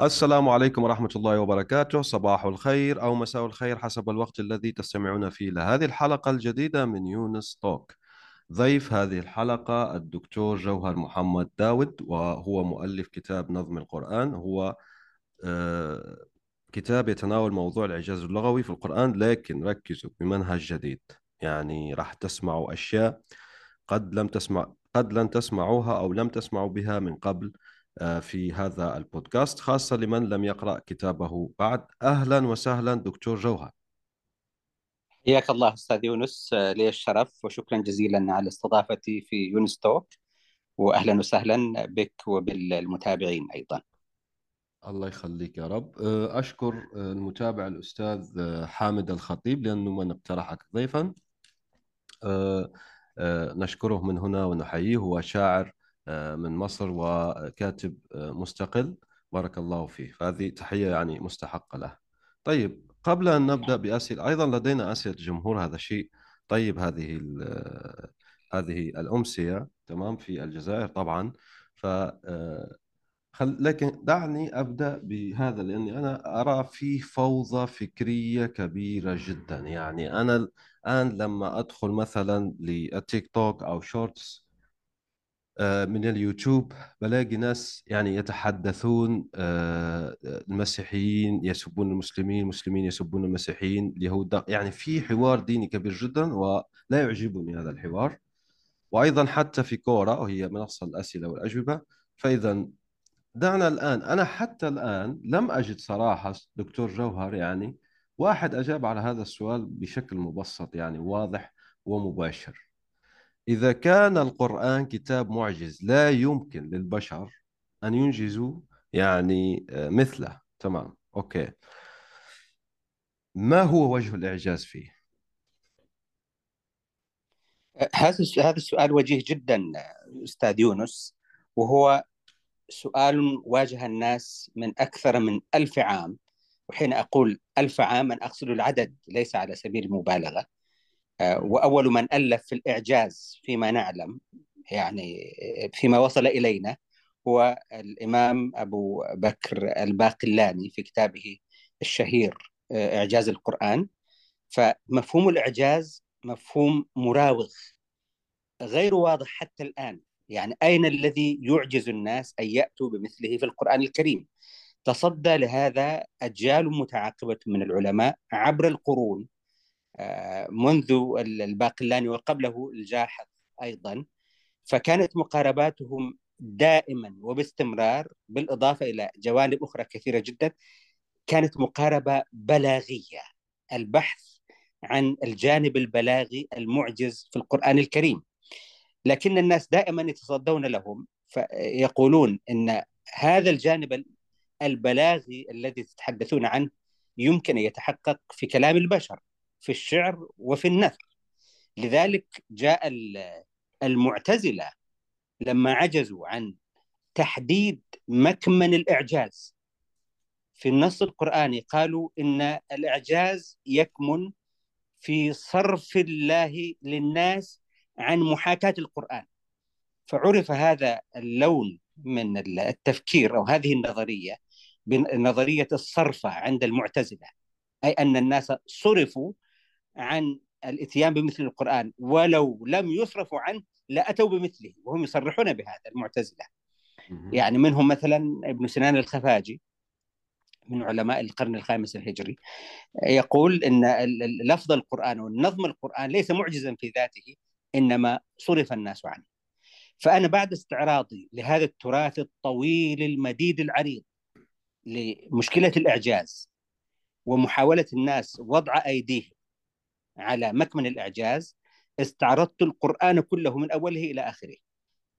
السلام عليكم ورحمة الله وبركاته. صباح الخير أو مساء الخير حسب الوقت الذي تستمعون فيه لهذه الحلقة الجديدة من يونس توك. ضيف هذه الحلقة الدكتور جوهر محمد داود وهو مؤلف كتاب نظم القرآن. هو آه، كتاب يتناول موضوع الإعجاز اللغوي في القرآن لكن ركزوا بمنهج جديد. يعني راح تسمعوا أشياء قد لم تسمع قد لن تسمعوها أو لم تسمعوا بها من قبل. في هذا البودكاست خاصة لمن لم يقرأ كتابه. بعد أهلا وسهلا دكتور جوهر. حياك الله أستاذ يونس. لي الشرف وشكرا جزيلا على استضافتي في يونس توك. وأهلا وسهلا بك وبالمتابعين أيضا. الله يخليك يا رب. آه، أشكر المتابع الأستاذ حامد الخطيب لأنه من اقترحك ضيفا. نشكره من هنا ونحييه. هو شاعر من مصر وكاتب آه، مستقل. بارك الله فيه. فهذه تحية يعني مستحقة له. طيب قبل أن نبدأ بأسئلة أيضا لدينا أسئلة جمهور هذا شيء طيب هذه آه، هذه الأمسية تمام في الجزائر طبعا. ف خل... لكن دعني أبدأ بهذا لأني أنا أرى في فوضى فكرية كبيرة جدا. يعني أنا الآن لما أدخل مثلا للتيك توك أو shorts آه، من اليوتيوب بلاقي ناس يعني يتحدثون آه، المسيحيين يسبون المسلمين المسلمين يسبون المسيحيين اليهود يعني في حوار ديني كبير جدا ولا يعجبني هذا الحوار. وأيضا حتى في Quora وهي منصة الأسئلة والأجوبة. فإذا دعنا الآن أنا حتى الآن لم أجد صراحة دكتور جوهر يعني واحد أجاب على هذا السؤال بشكل مبسط يعني واضح ومباشر. إذا كان القرآن كتاب معجز لا يمكن للبشر أن ينجزوا يعني آه، مثله. تمام. أوكي. ما هو وجه الإعجاز فيه؟ هذا هذا السؤال وجيه جدا أستاذ يونس. وهو سؤال واجه الناس من أكثر من ألف عام. وحين أقول ألف عام أنا أقصد العدد ليس على سبيل المبالغة. وأول من ألف في الإعجاز فيما نعلم يعني فيما وصل إلينا هو الإمام أبو بكر الباقلاني في كتابه الشهير آه، إعجاز القرآن. فمفهوم الإعجاز مفهوم مراوغ غير واضح حتى الآن. يعني أين الذي يعجز الناس أن يأتوا بمثله في القرآن الكريم؟ تصدى لهذا أجيال متعاقبة من العلماء عبر القرون منذ الباقلاني وقبله الجاحظ أيضا. فكانت مقارباتهم دائما وباستمرار بالإضافة إلى جوانب أخرى كثيرة جدا كانت مقاربة بلاغية. البحث عن الجانب البلاغي المعجز في القرآن الكريم. لكن الناس دائما يتصدون لهم فيقولون إن هذا الجانب البلاغي الذي تتحدثون عنه يمكن أن يتحقق في كلام البشر. في الشعر وفي النثر. لذلك جاء المعتزلة لما عجزوا عن تحديد مكمن الإعجاز. في النص القرآني قالوا إن الإعجاز يكمن في صرف الله للناس عن محاكاة القرآن. فعرف هذا اللون من التفكير أو هذه النظرية بنظرية الصرفة عند المعتزلة أي أن الناس صرفوا عن الإتيان بمثل القرآن ولو لم يصرفوا عنه لأتوا بمثله وهم يصرحون بهذا المعتزلة يعني منهم مثلا ابن سنان الخفاجي من علماء القرن الخامس الهجري يقول إن لفظ القرآن والنظم القرآن ليس معجزا في ذاته إنما صرف الناس عنه. فأنا بعد استعراضي لهذا التراث الطويل المديد العريض لمشكلة الإعجاز ومحاولة الناس وضع أيديهم على مكمن الإعجاز استعرضت القرآن كله من أوله إلى آخره.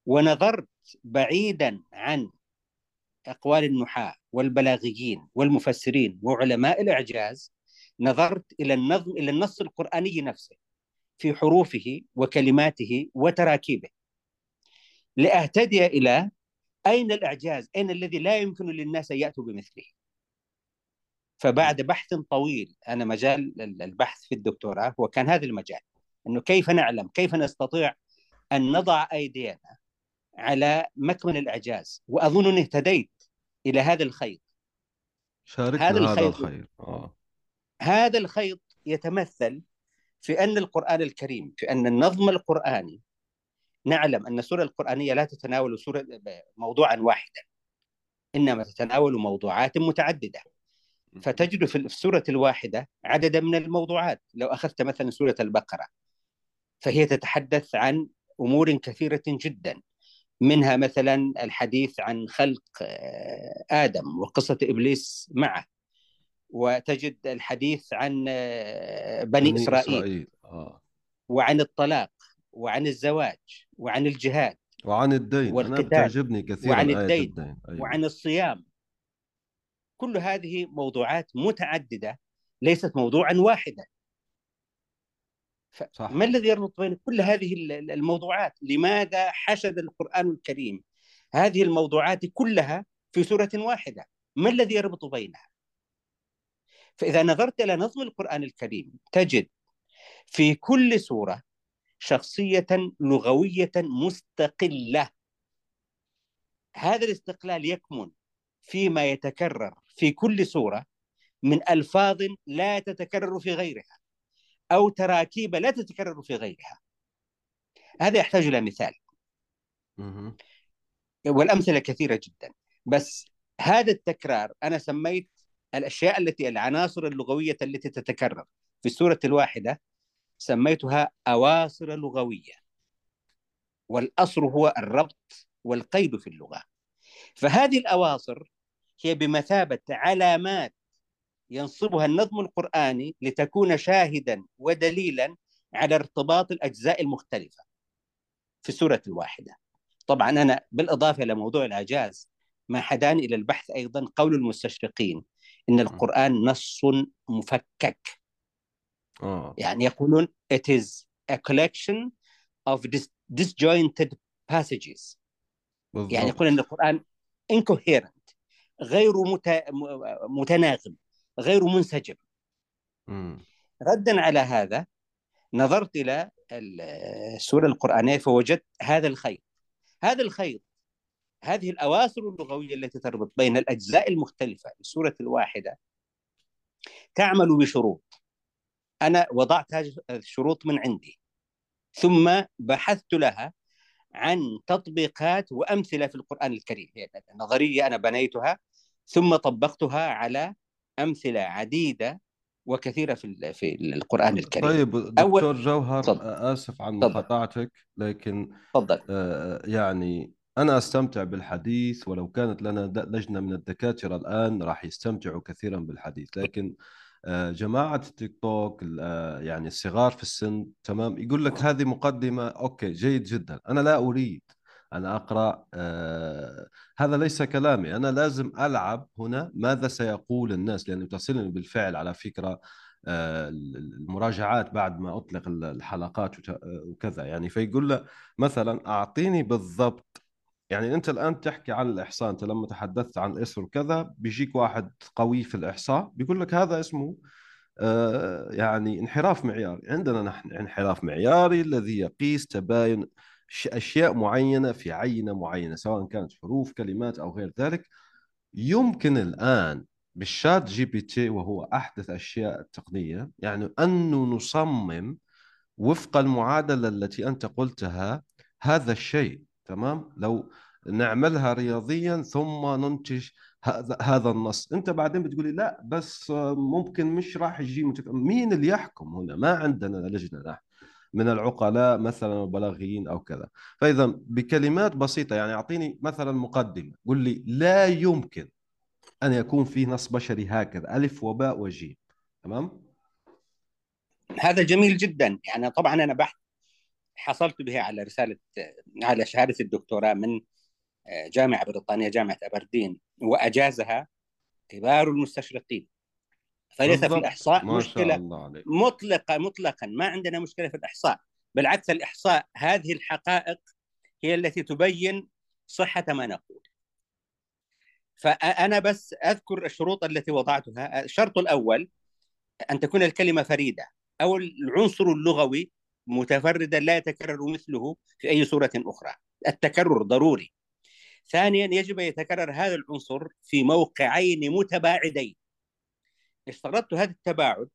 ونظرت بعيدا عن أقوال النحاة والبلاغيين والمفسرين وعلماء الإعجاز نظرت إلى النظم إلى النص القرآني نفسه في حروفه وكلماته وتراكيبه. لأهتدي إلى أين الإعجاز؟ أين الذي لا يمكن للناس أن يأتوا بمثله؟ فبعد بحث طويل أنا مجال البحث في الدكتوراه هو كان هذا المجال أنه كيف نعلم كيف نستطيع أن نضع أيدينا على مكمن الإعجاز وأظنني اهتديت إلى هذا الخيط شاركنا هذا الخيط, هذا الخيط. آه. هذا الخيط يتمثل في أن القرآن الكريم في أن النظم القرآني نعلم أن السورة القرآنية لا تتناول سورة موضوعا واحدا إنما تتناول موضوعات متعددة فتجد في السورة الواحدة عددا من الموضوعات. لو أخذت مثلا سورة البقرة فهي تتحدث عن أمور كثيرة جدا. منها مثلا الحديث عن خلق آه، آدم وقصة إبليس معه. وتجد الحديث عن آه، بني, بني إسرائيل, إسرائيل. آه. وعن الطلاق وعن الزواج وعن الجهاد. وعن الدين. أنا بتعجبني كثيرا وعن الدين, الدين. أيوة. وعن الصيام. كل هذه موضوعات متعددة ليست موضوعا واحدا. صح. ما الذي يربط بين كل هذه الموضوعات؟ لماذا حشد القرآن الكريم هذه الموضوعات كلها في سورة واحدة؟ ما الذي يربط بينها؟ فإذا نظرت إلى نظم القرآن الكريم تجد في كل سورة شخصية لغوية مستقلة. هذا الاستقلال يكمن فيما يتكرر في كل سورة من ألفاظ لا تتكرر في غيرها أو تراكيب لا تتكرر في غيرها. هذا يحتاج إلى مثال. والأمثلة كثيرة جدا. بس هذا التكرار أنا سميت الأشياء التي العناصر اللغوية التي تتكرر. في السورة الواحدة سميتها أواصر لغوية والأصر هو الربط والقيد في اللغة. فهذه الأواصر هي بمثابة علامات ينصبها النظم القرآني لتكون شاهدا ودليلا على ارتباط الأجزاء المختلفة في السورة الواحدة. طبعا أنا بالإضافة إلى موضوع الإعجاز ما حداني إلى البحث أيضا قول المستشرقين إن القرآن نص مفكك. أوه. يعني يقولون it is a collection of disjointed passages. بالضبط. يعني يقول إن القرآن incoherent. غير مت... متناغم غير منسجم. م. ردا على هذا نظرت إلى السورة القرآنية فوجدت هذا الخيط هذا الخيط هذه الأواصر اللغوية التي تربط بين الأجزاء المختلفة للسوره الواحدة تعمل بشروط. أنا وضعت هذه الشروط من عندي. ثم بحثت لها عن تطبيقات وأمثلة في القرآن الكريم. يعني نظرية أنا بنيتها. ثم طبقتها على أمثلة عديدة وكثيرة في في القرآن الكريم. طيب دكتور أول... جوهر صد... آسف عن مقاطعتك لكن تفضل. آه يعني أنا أستمتع بالحديث ولو كانت لنا لجنة من الدكاترة الآن راح يستمتعوا كثيرا بالحديث. لكن آه، جماعة التيك توك آه، يعني الصغار في السن تمام يقول لك هذه مقدمة أوكي جيد جدا. أنا لا أريد أن أقرأ آه هذا ليس كلامي. أنا لازم ألعب هنا ماذا سيقول الناس لأنه تصلني بالفعل على فكرة آه المراجعات بعد ما أطلق الحلقات آه، وكذا. يعني فيقول له مثلا أعطيني بالضبط. يعني أنت الآن تحكي عن الإحصاء أنت لما تحدثت عن إسر كذا بيجيك واحد قوي في الإحصاء بيقول لك هذا اسمه يعني انحراف معياري. عندنا نحن انحراف معياري الذي يقيس تباين أشياء معينة في عينة معينة سواء كانت حروف كلمات أو غير ذلك. يمكن الآن بال ChatGPT وهو أحدث أشياء التقنيه يعني انه نصمم وفق المعادلة التي أنت قلتها هذا الشيء تمام؟ لو نعملها رياضيا ثم ننتج هذا هذا النص. أنت بعدين بتقولي لا بس ممكن مش راح يجي متك... مين اللي يحكم هنا؟ ما عندنا لجنة نحن. من العقلاء مثلا البلاغيين أو كذا. فإذا بكلمات بسيطة يعني أعطيني مثلا مقدمة. قل لي لا يمكن أن يكون في نص بشري هكذا ألف وباء وجيم. تمام؟ هذا جميل جدا. يعني طبعا أنا بحث حصلت به على رسالة على شهادة الدكتوراه من جامعة بريطانية جامعة أبردين وأجازها كبار المستشرقين. فليس في الإحصاء ما مشكلة. شاء الله عليك. مطلقة مطلقا. ما عندنا مشكلة في الإحصاء بالعكس الإحصاء هذه الحقائق هي التي تبين صحة ما نقول. فأنا بس أذكر الشروط التي وضعتها. الشرط الأول أن تكون الكلمة فريدة أو العنصر اللغوي متفردا لا يتكرر مثله في أي صورة أخرى. التكرر ضروري. ثانيا يجب أن يتكرر هذا العنصر في موقعين متباعدين. اشترطت هذا التباعد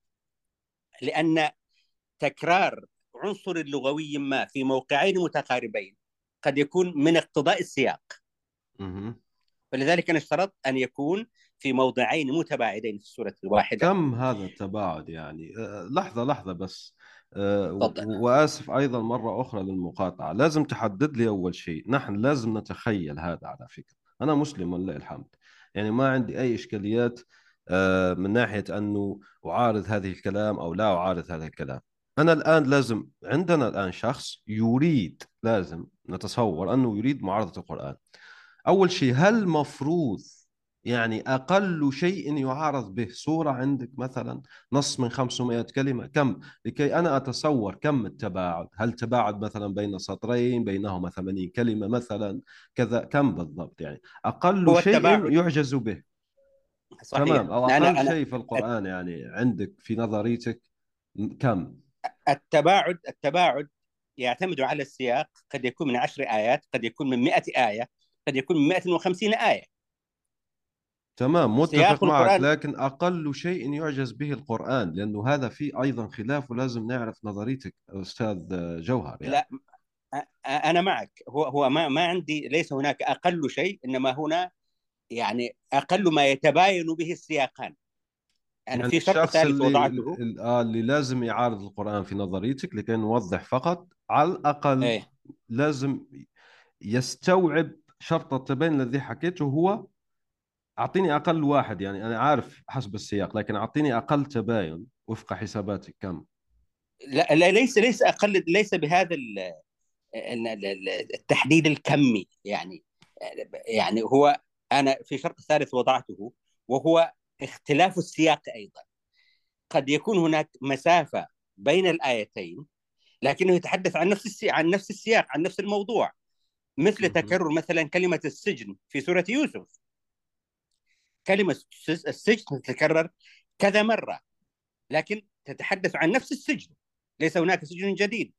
لأن تكرار عنصر لغوي ما في موقعين متقاربين قد يكون من اقتضاء السياق. مهم. فلذلك أنا اشترطت أن يكون في موضعين متباعدين في السورة الواحدة. كم هذا التباعد يعني؟ آه، لحظة لحظة بس. آه، و- تفضل. وآسف أيضا مرة أخرى للمقاطعة. لازم تحدد لي أول شيء. نحن لازم نتخيل هذا على فكرة. أنا مسلم ولله الحمد. يعني ما عندي أي إشكاليات آه، من ناحية أنه أعارض هذه الكلام أو لا أعارض هذا الكلام. أنا الآن لازم عندنا الآن شخص يريد لازم نتصور أنه يريد معارضة القرآن. أول شيء هل مفروض يعني أقل شيء يعارض به سورة عندك مثلا نص من 500 كلمة؟ كم؟ لكي أنا أتصور كم التباعد؟ هل تباعد مثلا بين سطرين بينهما 80 كلمة مثلا؟ كذا كم بالضبط يعني؟ أقل هو شيء التباعد. يعجز به. صحيح. تمام. أو أنا أقل أنا شيء في القرآن يعني عندك في نظريتك كم؟ التباعد التباعد يعتمد على السياق. قد يكون من عشر آيات قد يكون من مئة آية قد يكون من 150 آية. تمام متفق معك القرآن- لكن أقل شيء يعجز به القرآن لأنه هذا فيه أيضا خلاف ولازم نعرف نظريتك أستاذ جوهر يعني. لا أنا معك. هو هو ما ما عندي ليس هناك أقل شيء إنما هنا يعني أقل ما يتباين به السياقان أنا يعني في شرط ثالث اللي, وضعته. اللي, آه، اللي لازم يعارض القرآن في نظريتك لكي نوضح فقط على الأقل إيه. لازم يستوعب شرط التباين الذي حكيته هو أعطيني أقل واحد. يعني أنا عارف حسب السياق لكن أعطيني أقل تباين وفق حساباتك. كم؟ لا, لا ليس ليس أقل ليس بهذا ال- ال- ال- التحديد الكمي. يعني يعني هو أنا في شرط ثالث وضعته وهو اختلاف السياق أيضا. قد يكون هناك مسافة بين الآيتين لكنه يتحدث عن نفس السياق عن نفس السياق عن نفس الموضوع. مثل. تكرر مثلا كلمة السجن في سورة يوسف. كلمة السج- السجن تتكرر كذا مرة لكن تتحدث عن نفس السجن. ليس هناك سجن جديد.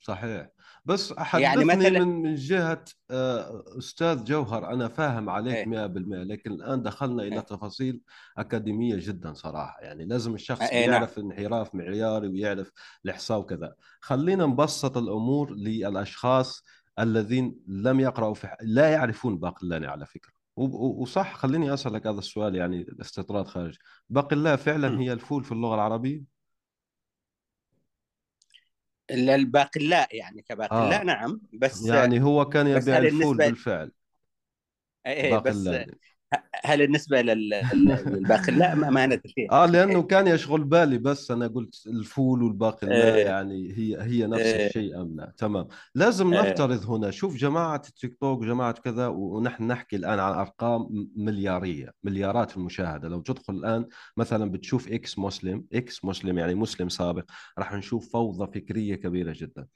صحيح. بس يعني حدثني مثلا- من من جهة آه، أستاذ جوهر أنا فاهم عليك إيه. 100% لكن الآن دخلنا إلى إيه. تفاصيل أكاديمية جدا صراحة يعني لازم الشخص إيه، نعم. يعرف انحراف معياري ويعرف الإحصاء وكذا خلينا نبسط الأمور للأشخاص الذين لم يقرأوا في لا يعرفون باقلاني على فكرة و- و- وصح خليني أسألك هذا السؤال يعني استطراد خارج باقلا فعلا. هي الفول في اللغة العربية الباقلاء يعني كباقلاء آه. نعم بس يعني هو كان يبيع الفول بالفعل إيه بس هل النسبة لل- للباقلاء ما, ما ندري آه لأنه كان يشغل بالي بس أنا قلت الفول والباقي لا إيه. يعني هي هي نفس إيه. الشيء أم لا. تمام. لازم إيه. نفترض هنا شوف جماعة التيك توك جماعة كذا ونحن نحكي الآن عن أرقام مليارية مليارات المشاهدة. لو تدخل الآن مثلا بتشوف ex-Muslim ex-Muslim يعني مسلم سابق راح نشوف فوضى فكرية كبيرة جدا.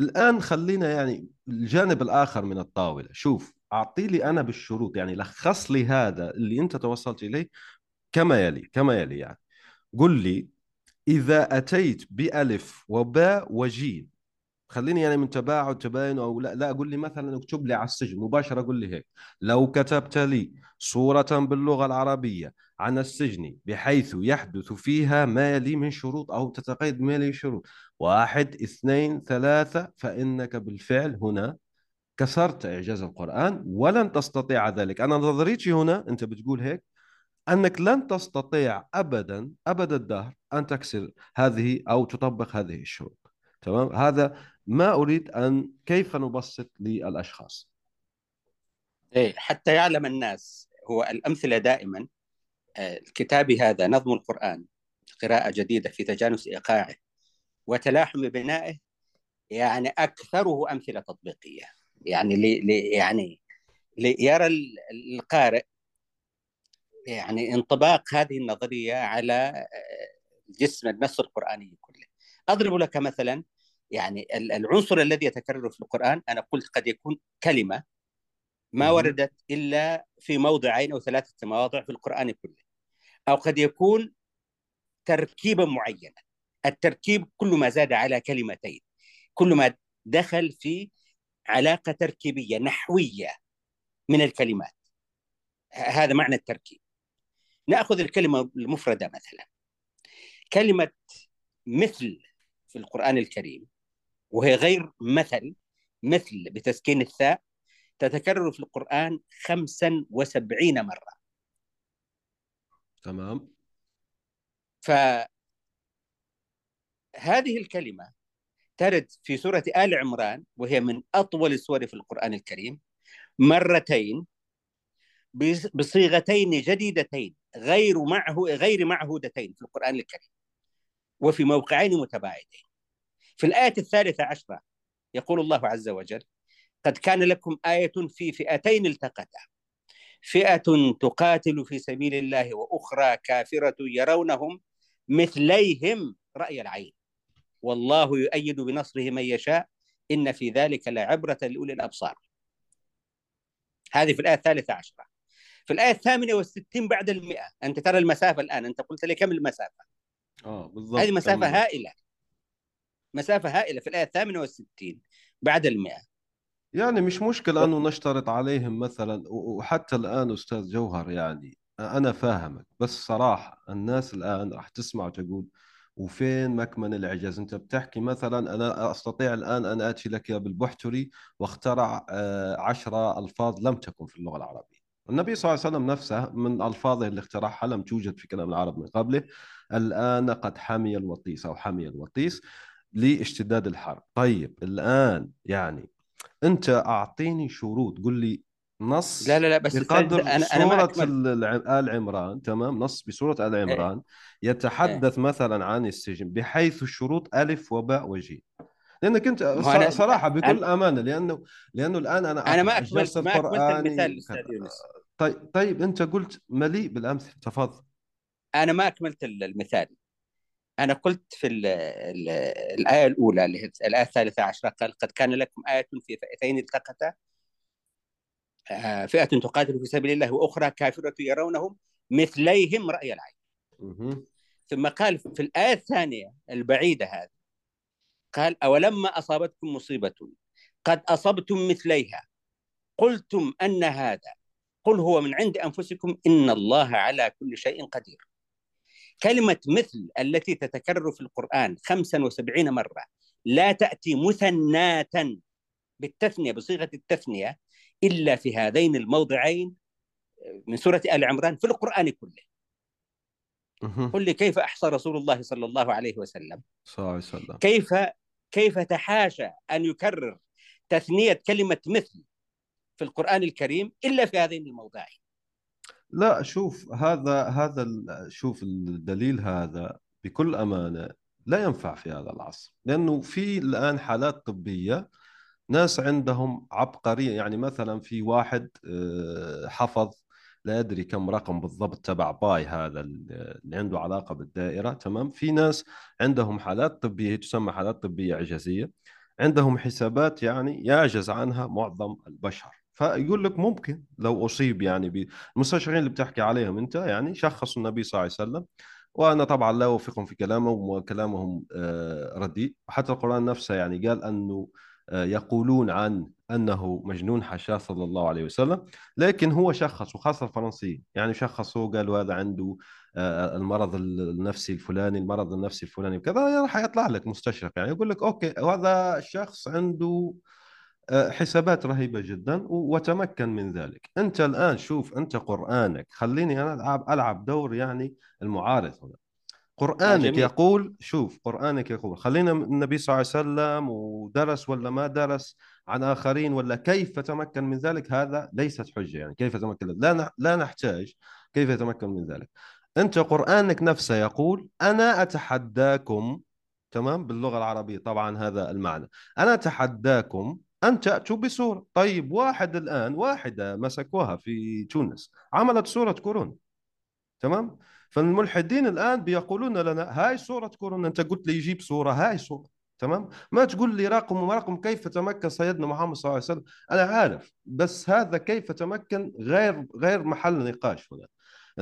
الآن خلينا يعني الجانب الآخر من الطاولة. شوف أعطي لي أنا بالشروط يعني لخص لي هذا اللي أنت توصلت إليه كما يلي كما يلي يعني. قل لي إذا أتيت بألف وباء وجيم خليني يعني من تباعد تباين أو لا لا قل لي مثلا اكتب لي على السجل مباشرة قل لي هيك. لو كتبت لي صورة باللغة العربية عن السجن بحيث يحدث فيها ما يلي من شروط أو تتقيد ما يلي شروط. واحد اثنين ثلاثة فإنك بالفعل هنا كسرت إعجاز القرآن ولن تستطيع ذلك. أنا نظريتي هنا أنت بتقول هيك أنك لن تستطيع أبدا أبد الدهر أن تكسر هذه أو تطبق هذه الشروط. تمام؟ هذا ما أريد أن كيف نبسط للأشخاص. إيه حتى يعلم الناس هو الأمثلة دائما آه، كتابي هذا نظم القرآن قراءة جديدة في تجانس إيقاعه وتلاحم بنائه يعني أكثره أمثلة تطبيقية. يعني لي لي يعني ليرى القارئ يعني انطباق هذه النظرية على جسم النص القرآني كله. أضرب لك مثلا يعني العنصر الذي يتكرر في القرآن أنا قلت قد يكون كلمة ما وردت إلا في موضعين أو ثلاثة مواضع في القرآن كله. أو قد يكون تركيبا معينا. التركيب كل ما زاد على كلمتين. كل ما دخل في علاقة تركيبية نحوية من الكلمات. هذا معنى التركيب. نأخذ الكلمة المفردة مثلا. كلمة مثل في القرآن الكريم وهي غير مثل مثل بتسكين الثاء تتكرر في القرآن 75 مرة. تمام. فهذه الكلمة ترد في سورة آل عمران وهي من أطول السور في القرآن الكريم مرتين بصيغتين جديدتين غير معه غير معهودتين في القرآن الكريم وفي موقعين متباعدين. في الآية الثالثة عشرة يقول الله عز وجل قد كان لكم آية في فئتين التقتا. فئة تقاتل في سبيل الله وأخرى كافرة يرونهم مثليهم رأي العين. والله يؤيد بنصره من يشاء إن في ذلك لعبرة لأولي الأبصار. هذه في الآية الثالثة عشرة. في الآية الثامنة والستين بعد المئة. أنت ترى المسافة الآن. أنت قلت لي كم المسافة؟ آه بالضبط. هذه مسافة هائلة. مسافة هائلة في الآية الثامنة والستين بعد المئة. يعني مش مشكلة أنه نشترط عليهم مثلا وحتى الآن أستاذ جوهر يعني أنا فاهمك. بس صراحة الناس الآن راح تسمع وتقول وفين مكمن الإعجاز؟ أنت بتحكي مثلا أنا أستطيع الآن أن آتي لك بالبحتري واخترع آه، عشرة ألفاظ لم تكن في اللغة العربية. النبي صلى الله عليه وسلم نفسه من ألفاظه اللي اخترعها لم توجد في كلام العرب من قبله. الآن قد حمي الوطيس أو حمي الوطيس لاشتداد الحرب. طيب الآن يعني أنت أعطيني شروط قل لي نص لا لا لا بس بقدر أنا أنا سورة آل عمران تمام؟ نص بسورة آل عمران. إيه. يتحدث إيه. مثلا عن السجن بحيث الشروط ألف وباء وجيم لأنك أنت صراحة بكل أنا... أمانة لأنه لأنه الآن أنا أنا ما اكملت ما أكملت المثال أستاذ يونس. طيب طيب أنت قلت مليء بالأمثلة. تفضل. أنا ما أكملت المثال. أنا قلت في ال ال الآية الأولى اللي هي الآية الثالثة عشرة قال قد كان لكم آية في فئتين التقتا آه، فئة تقاتل في سبيل الله وأخرى كافرة يرونهم مثليهم رأي العين. ثم قال في الآية الثانية البعيدة هذه قال أولما أصابتكم مصيبة قد أصبتم مثليها قلتم أن هذا قل هو من عند أنفسكم إن الله على كل شيء قدير. كلمة مثل التي تتكرر في القرآن 75 مرة لا تأتي مثناة بالتثنية بصيغة التثنية إلا في هذين الموضعين من سورة آل عمران في القرآن كله. قل لي كيف أحصى رسول الله صلى الله عليه وسلم؟ صلى الله عليه وسلم. كيف كيف تحاشى أن يكرر تثنية كلمة مثل في القرآن الكريم إلا في هذين الموضعين؟ لا شوف هذا هذا شوف الدليل هذا بكل أمانة لا ينفع في هذا العصر لأنه في الآن حالات طبية ناس عندهم عبقرية يعني مثلا في واحد آه، حفظ لا أدري كم رقم بالضبط تبع باي هذا اللي عنده علاقة بالدائرة تمام؟ في ناس عندهم حالات طبية تسمى حالات طبية اعجازيه عندهم حسابات يعني يعجز عنها معظم البشر. فيقول لك ممكن لو أصيب يعني المستشارين اللي بتحكي عليهم أنت يعني شخصوا النبي صلى الله عليه وسلم وأنا طبعا لا أوافقهم في كلامهم وكلامهم آه، رديء. وحتى القرآن نفسه يعني قال أنه يقولون عن أنه مجنون حاشاه صلى الله عليه وسلم لكن هو شخص وخاصة الفرنسيين. يعني شخصوا قالوا هذا عنده آه، المرض النفسي الفلاني المرض النفسي الفلاني كذا راح يطلع لك مستشرق. يعني يقول لك أوكي وهذا الشخص عنده آه، حسابات رهيبة جدا وتمكن من ذلك. أنت الآن شوف أنت قرآنك خليني أنا ألعب, ألعب دور يعني المعارض هنا. قرآنك جميل. يقول شوف قرآنك يقول خلينا النبي صلى الله عليه وسلم ودرس ولا ما درس عن آخرين ولا كيف تمكن من ذلك هذا ليست حجة يعني. كيف تمكن؟ لا لا نحتاج كيف يتمكن من ذلك. أنت قرآنك نفسه يقول أنا أتحداكم تمام؟ باللغة العربية طبعا هذا المعنى. أنا أتحداكم أن تأتوا بسورة. طيب واحد الآن واحدة مسكوها في تونس عملت سورة كورونا تمام؟ فالملحدين الآن بيقولون لنا هاي سورة كورونا أنت قلت لي يجيب سورة هاي سورة تمام؟ ما تقول لي رقم ورقم كيف تمكن سيدنا محمد صلى الله عليه وسلم؟ أنا عارف بس هذا كيف تمكن غير غير محل نقاش هنا؟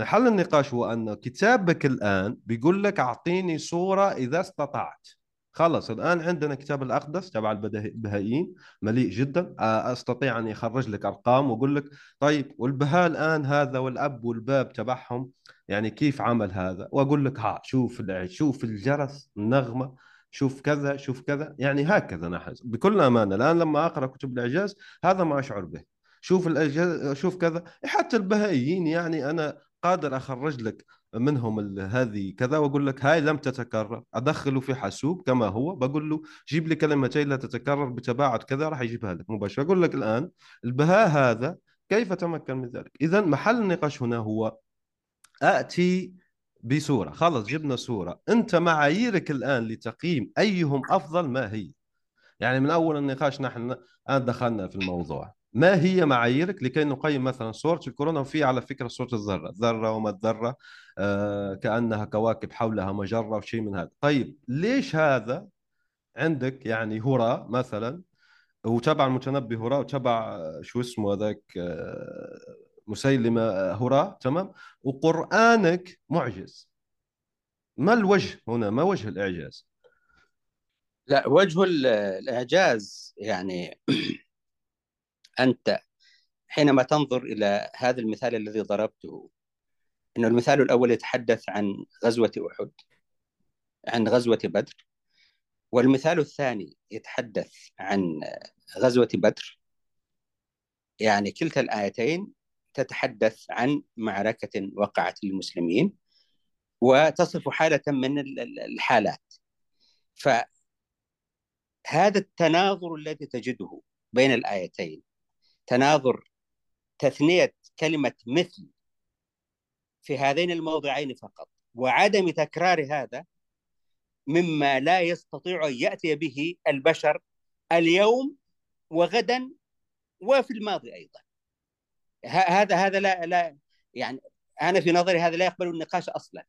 حل النقاش هو أن كتابك الآن بيقول لك أعطيني صورة إذا استطعت. خلص الآن عندنا كتاب الأقدس تبع البهائيين مليء جدا. أستطيع أن يخرج لك أرقام وأقول لك طيب والبهاء الآن هذا والأب والباب تبعهم؟ يعني كيف عمل هذا؟ وأقول لك ها شوف شوف الجرس النغمة شوف كذا شوف كذا. يعني هكذا نحن بكل أمانة الآن لما أقرأ كتب الإعجاز هذا ما أشعر به. شوف الإعجاز شوف كذا. حتى البهائيين يعني أنا قادر أخرج لك منهم هذه كذا وأقول لك هاي لم تتكرر. أدخله في حاسوب كما هو. بقول له جيب لي كلمتين لا تتكرر بتباعد كذا راح يجيبها لك مباشرة. أقول لك الآن البهاء هذا كيف تمكن من ذلك؟ اذا محل النقاش هنا هو آتي بصوره خلص جبنا صوره أنت معاييرك الآن لتقييم أيهم أفضل؟ ما هي؟ يعني من أول النقاش نحن الآن دخلنا في الموضوع. ما هي معاييرك لكي نقيم مثلا صورة الكورونا؟ وفي على فكرة صورة الذرة ذرة وما الذرة آه كأنها كواكب حولها مجرة وشيء من هذا. طيب ليش هذا عندك؟ يعني هراء مثلا وتبع المتنبي هراء وتبع آه، شو اسمه هذاك آه مسيلمة آه، هراء تمام؟ وقرآنك معجز. ما الوجه هنا؟ ما وجه الإعجاز؟ لا وجه الإعجاز يعني أنت حينما تنظر إلى هذا المثال الذي ضربته أن المثال الأول يتحدث عن غزوة أحد عن غزوة بدر. والمثال الثاني يتحدث عن غزوة بدر. يعني كلتا الآيتين تتحدث عن معركة وقعت للمسلمين وتصف حالة من الحالات. فهذا التناظر الذي تجده بين الآيتين تناظر تثنية كلمة مثل في هذين الموضعين فقط وعدم تكرار هذا مما لا يستطيع أن يأتي به البشر اليوم وغدا وفي الماضي أيضا. هذا هذا لا لا يعني أنا في نظري هذا لا يقبل النقاش أصلا.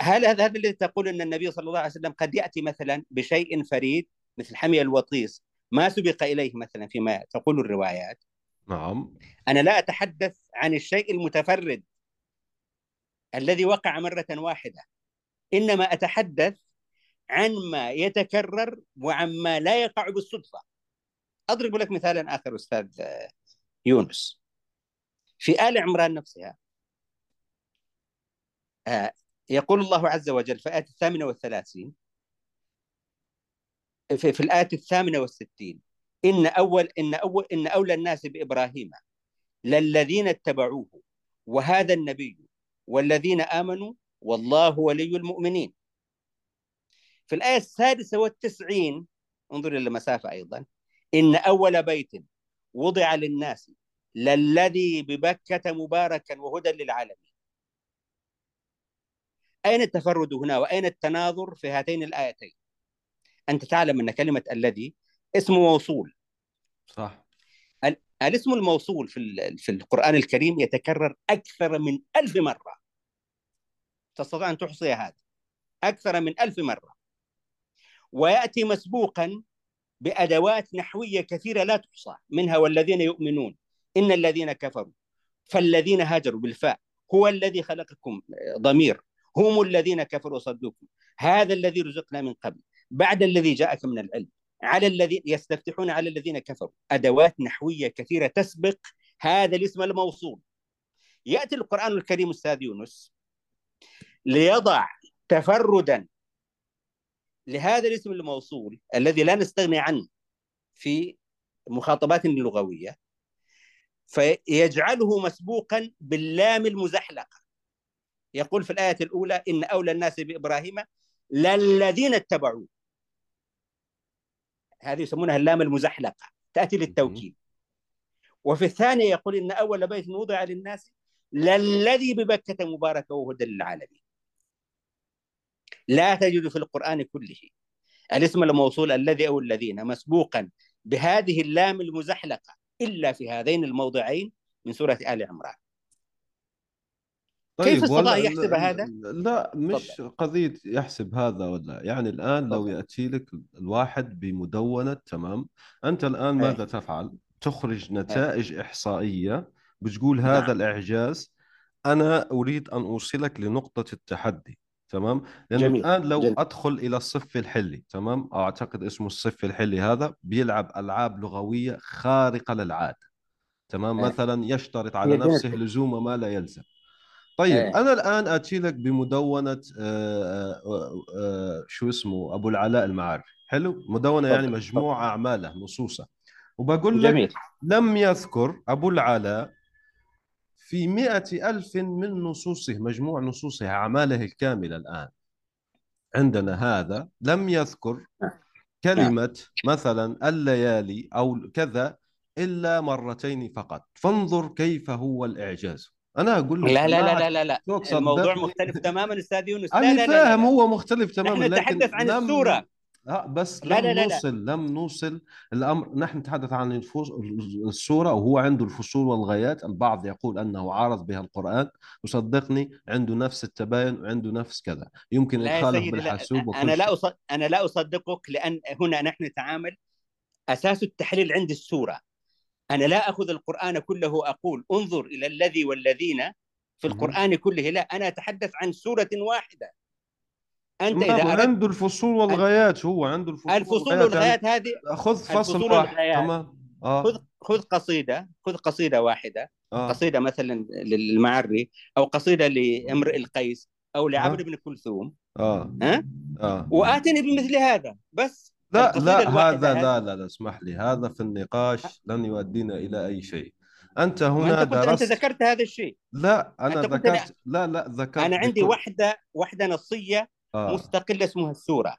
هل هذا هذا الذي تقول أن النبي صلى الله عليه وسلم قد يأتي مثلا بشيء فريد مثل حمي الوطيس ما سبق إليه مثلا فيما تقول الروايات؟ نعم. أنا لا أتحدث عن الشيء المتفرد الذي وقع مرة واحدة إنما أتحدث عن ما يتكرر وعما لا يقع بالصدفة. أضرب لك مثالا آخر أستاذ يونس. في آل عمران نفسها. آه، يقول الله عز وجل في الآية الثامنة والثلاثين في, في الآية الثامنة والستين إن أول إن أول إن أولى الناس بإبراهيم للذين اتبعوه وهذا النبي والذين آمنوا والله ولي المؤمنين. في الآية السادسة والتسعين انظر إلى المسافة أيضا إن أول بيت وضع للناس للذي ببكة مباركا وهدى للعالمين. أين التفرد هنا وأين التناظر في هاتين الآيتين؟ أنت تعلم أن كلمة الذي اسم موصول. صح. الاسم الموصول في في القرآن الكريم يتكرر أكثر من ألف مرة. تستطيع أن تحصي هذا. أكثر من ألف مرة. ويأتي مسبوقا بأدوات نحوية كثيرة لا تحصى منها والذين يؤمنون. إن الذين كفروا فالذين هاجروا بالفاء هو الذي خلقكم ضمير. هم الذين كفروا وصدوكم. هذا الذي رزقنا من قبل. بعد الذي جاءك من العلم. على الذي يستفتحون على الذين كفروا. أدوات نحوية كثيرة تسبق هذا الاسم الموصول. يأتي القرآن الكريم أستاذ يونس ليضع تفردا لهذا الاسم الموصول الذي لا نستغني عنه في مخاطباتنا اللغويه فيجعله مسبوقا باللام المزحلقة. يقول في الآية الأولى إن أولى الناس بإبراهيم للذين اتبعوه. هذه يسمونها اللام المزحلقة تأتي للتوكيد. وفي الثانية يقول إن أول بيت وضع للناس للذي ببكة مباركة وهدى للعالمين. لا تجد في القرآن كله الاسم الموصول الذي أو الذين مسبوقا بهذه اللام المزحلقة إلا في هذين الموضعين من سورة آل عمران طيب كيف استطاع يحسب هذا؟ لا مش قضية يحسب هذا ولا يعني الآن لو تفضل. يأتي لك الواحد بمدونة تمام أنت الآن إيه. ماذا تفعل؟ تخرج نتائج إحصائية بتقول هذا نعم. الإعجاز أنا أريد أن أوصلك لنقطة التحدي تمام لأنه جميل. الآن لو جميل. أدخل إلى الصف الحلي تمام أو أعتقد اسمه الصف الحلي هذا بيلعب ألعاب لغوية خارقة للعادة تمام إيه. مثلا يشترط على. نفسه لزوم ما لا يلزم طيب إيه. أنا الآن أتي لك بمدونة آه، آه، آه، شو اسمه أبو العلاء المعري حلو مدونة يعني تفضل. مجموع أعماله نصوصه وبقول لك جميل لم يذكر أبو العلاء في مئة ألف من نصوصه مجموع نصوصه أعماله الكاملة الآن عندنا هذا لم يذكر كلمة مثلا الليالي أو كذا إلا مرتين فقط فانظر كيف هو الإعجاز أنا أقول لك لا لا لا لا لا, لا. الموضوع. مختلف تماما أستاذ يونس أنا فاهم. هو مختلف تماما نحن نتحدث عن لم- السورة لا بس لا لم لا لا لا. نوصل لم نوصل الأمر نحن نتحدث عن الفص... السوره وهو عنده الفصول والغايات البعض يقول أنه عارض بها القرآن وصدقني عنده نفس التباين وعنده نفس كذا يمكن لا إدخاله لا بالحاسوب وكل أنا لا. أصد... أنا لا أصدقك لأن هنا نحن نتعامل أساس التحليل عندي السورة أنا لا أخذ القرآن كله أقول انظر إلى الذي والذين في. القرآن كله لا أنا أتحدث عن سورة واحدة أنت إذا هو أردت عنده الفصول والغايات هو عنده الفصول, الفصول والغايات هذه يعني خذ فصل واحد. تمام؟ آه. خذ خذ قصيدة خذ قصيدة واحدة. آه. قصيدة مثلا للمعري أو قصيدة لامرئ القيس أو لعمرو آه. بن كلثوم. آه. ها؟ آه. وآتني بمثل هذا بس. لا لا هذا هذه. لا لا لا اسمح لي. هذا في النقاش لن يؤدينا إلى أي شيء. أنت ما هنا انت قلت أنت درست ذكرت هذا الشيء. لا قلت ذكرت لا لا ذكرت أنا عندي بكل- وحدة وحدة نصية آه. مستقلة اسمها السورة.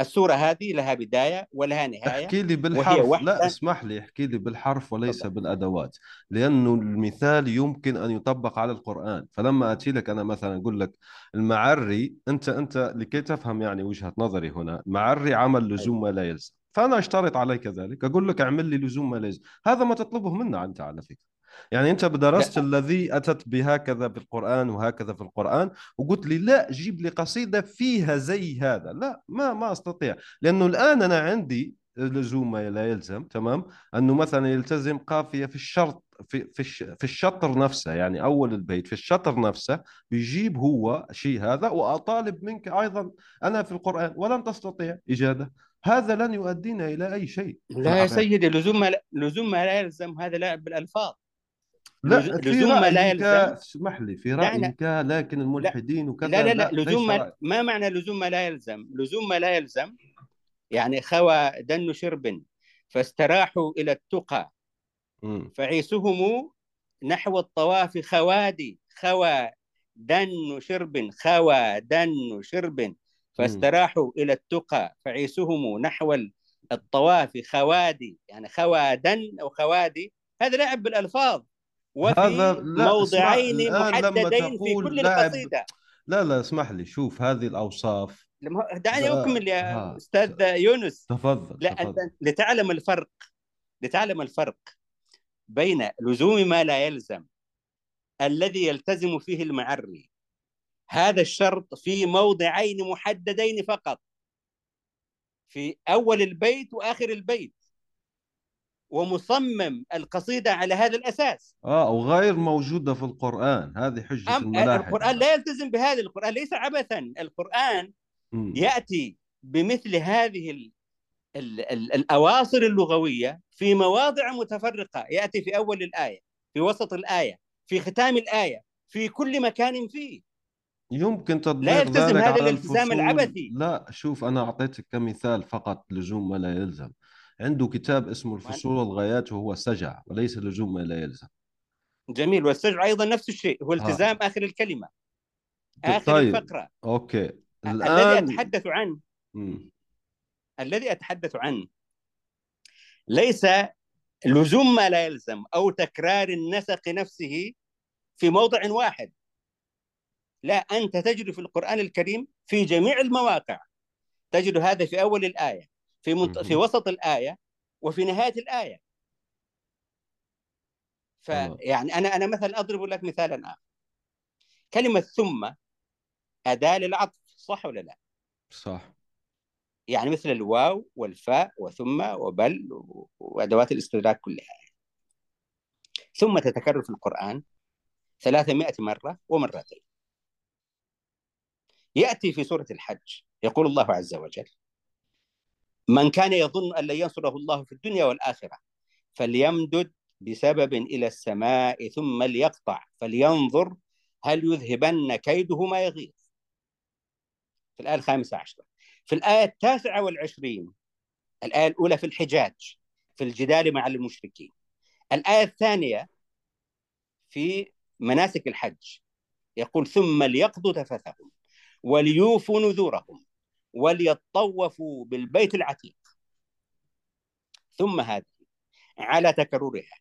السورة هذه لها بداية ولها نهاية احكي لي بالحرف. لا اسمح لي احكي لي بالحرف وليس تفضل. بالأدوات لأنه المثال يمكن أن يطبق على القرآن. فلما أتي لك أنا مثلا أقول لك المعري أنت أنت لكي تفهم يعني وجهة نظري هنا المعري عمل لزوم ما لا يلزم. فأنا أشترط عليك ذلك. أقول لك اعمل لي لزوم ما لا يلزم. هذا ما تطلبه منا أنت على فكرة. يعني انت درست لا. الذي أتت بهكذا بالقرآن وهكذا في القرآن وقلت لي لا جيب لي قصيدة فيها زي هذا. لا ما ما أستطيع. لأنه الآن أنا عندي لزوم ما لا يلزم تمام؟ أنه مثلا يلتزم قافية في الشرط في في الش- في الشطر نفسه يعني أول البيت في الشطر نفسه بيجيب هو شيء هذا وأطالب منك أيضا. أنا في القرآن ولن تستطيع. اجاده هذا لن يؤدينا إلى أي شيء. لا يا. سيدي لزوم ما لزوم ما لا يلزم. هذا لعب بالألفاظ. لا لزوم ما لا يلزم. اسمح لي في رأيك لكن الملحدين وكذا لا لا لا. ليس لزوم ما. ما معنى لزوم ما لا يلزم؟ لزوم ما لا يلزم يعني خوى دن شرب فاستراحوا إلى التقى. فعيسهم نحو الطواف خوادي. خوى دن شرب خوى دن شرب فاستراحوا إلى التقى. فعيسهم نحو الطواف خوادي. يعني خوى دن أو خوادي هذا لعب بالألفاظ. وفي هذا- لا، موضعين لما محددين في كل القصيدة. لا لا اسمح لي شوف هذه الأوصاف. لما- دعني لا، أكمل يا ها. أستاذ يونس. تفضل لا تفضل. أنت لتعلم الفرق لتعلم الفرق بين لزوم ما لا يلزم الذي يلتزم فيه المعري هذا الشرط في موضعين محددين فقط في أول البيت وآخر البيت. ومصمم القصيدة على هذا الأساس. آه وغير موجودة في القرآن. هذه حجة أم الملاحدة. القرآن لا يلتزم بهذا القرآن ليس عبثا. القرآن مم. يأتي بمثل هذه ال ال ال الأواصر اللغوية في مواضع متفرقة. يأتي في أول الآية في وسط الآية في ختام الآية في كل مكان فيه. يمكن تطبيق لا يلتزم ذلك هذا على الالتزام العبثي. لا شوف أنا أعطيتك كمثال فقط لزوم ما لا يلزم. عنده كتاب اسمه الفصول والغايات وهو سجع وليس لزوم ما لا يلزم جميل والسجع أيضا نفس الشيء هو آه. التزام آخر الكلمة آخر طيب. الفقرة أوكي الذي الآن أتحدث عنه مم. الذي أتحدث عنه ليس لزوم ما لا يلزم أو تكرار النسق نفسه في موضع واحد لا أنت تجري في القرآن الكريم في جميع المواقع تجد هذا في أول الآية في منت... في. وسط الآية وفي نهاية الآية تمام. فيعني أنا أنا مثلا أضرب لك مثالا آخر كلمة ثم أداة للعطف صح ولا لا؟ صح يعني مثل الواو والفاء وثم وبل و- وأدوات الاستدراك كلها ثم تتكرر في القرآن 300 مرة ومرتين يأتي في سورة الحج يقول الله عز وجل من كان يظن أن لن ينصره الله في الدنيا والآخرة فليمدد بسبب إلى السماء ثم ليقطع فلينظر هل يذهبن كيده ما يغيظ. في الآية الخامسة عشرة. في الآية التاسعة والعشرين الآية الأولى في الحجاج في الجدال مع المشركين. الآية الثانية في مناسك الحج يقول ثم ليقضوا تفثهم وليوفوا نذورهم وليطوفوا بالبيت العتيق. ثم هذه على تكررها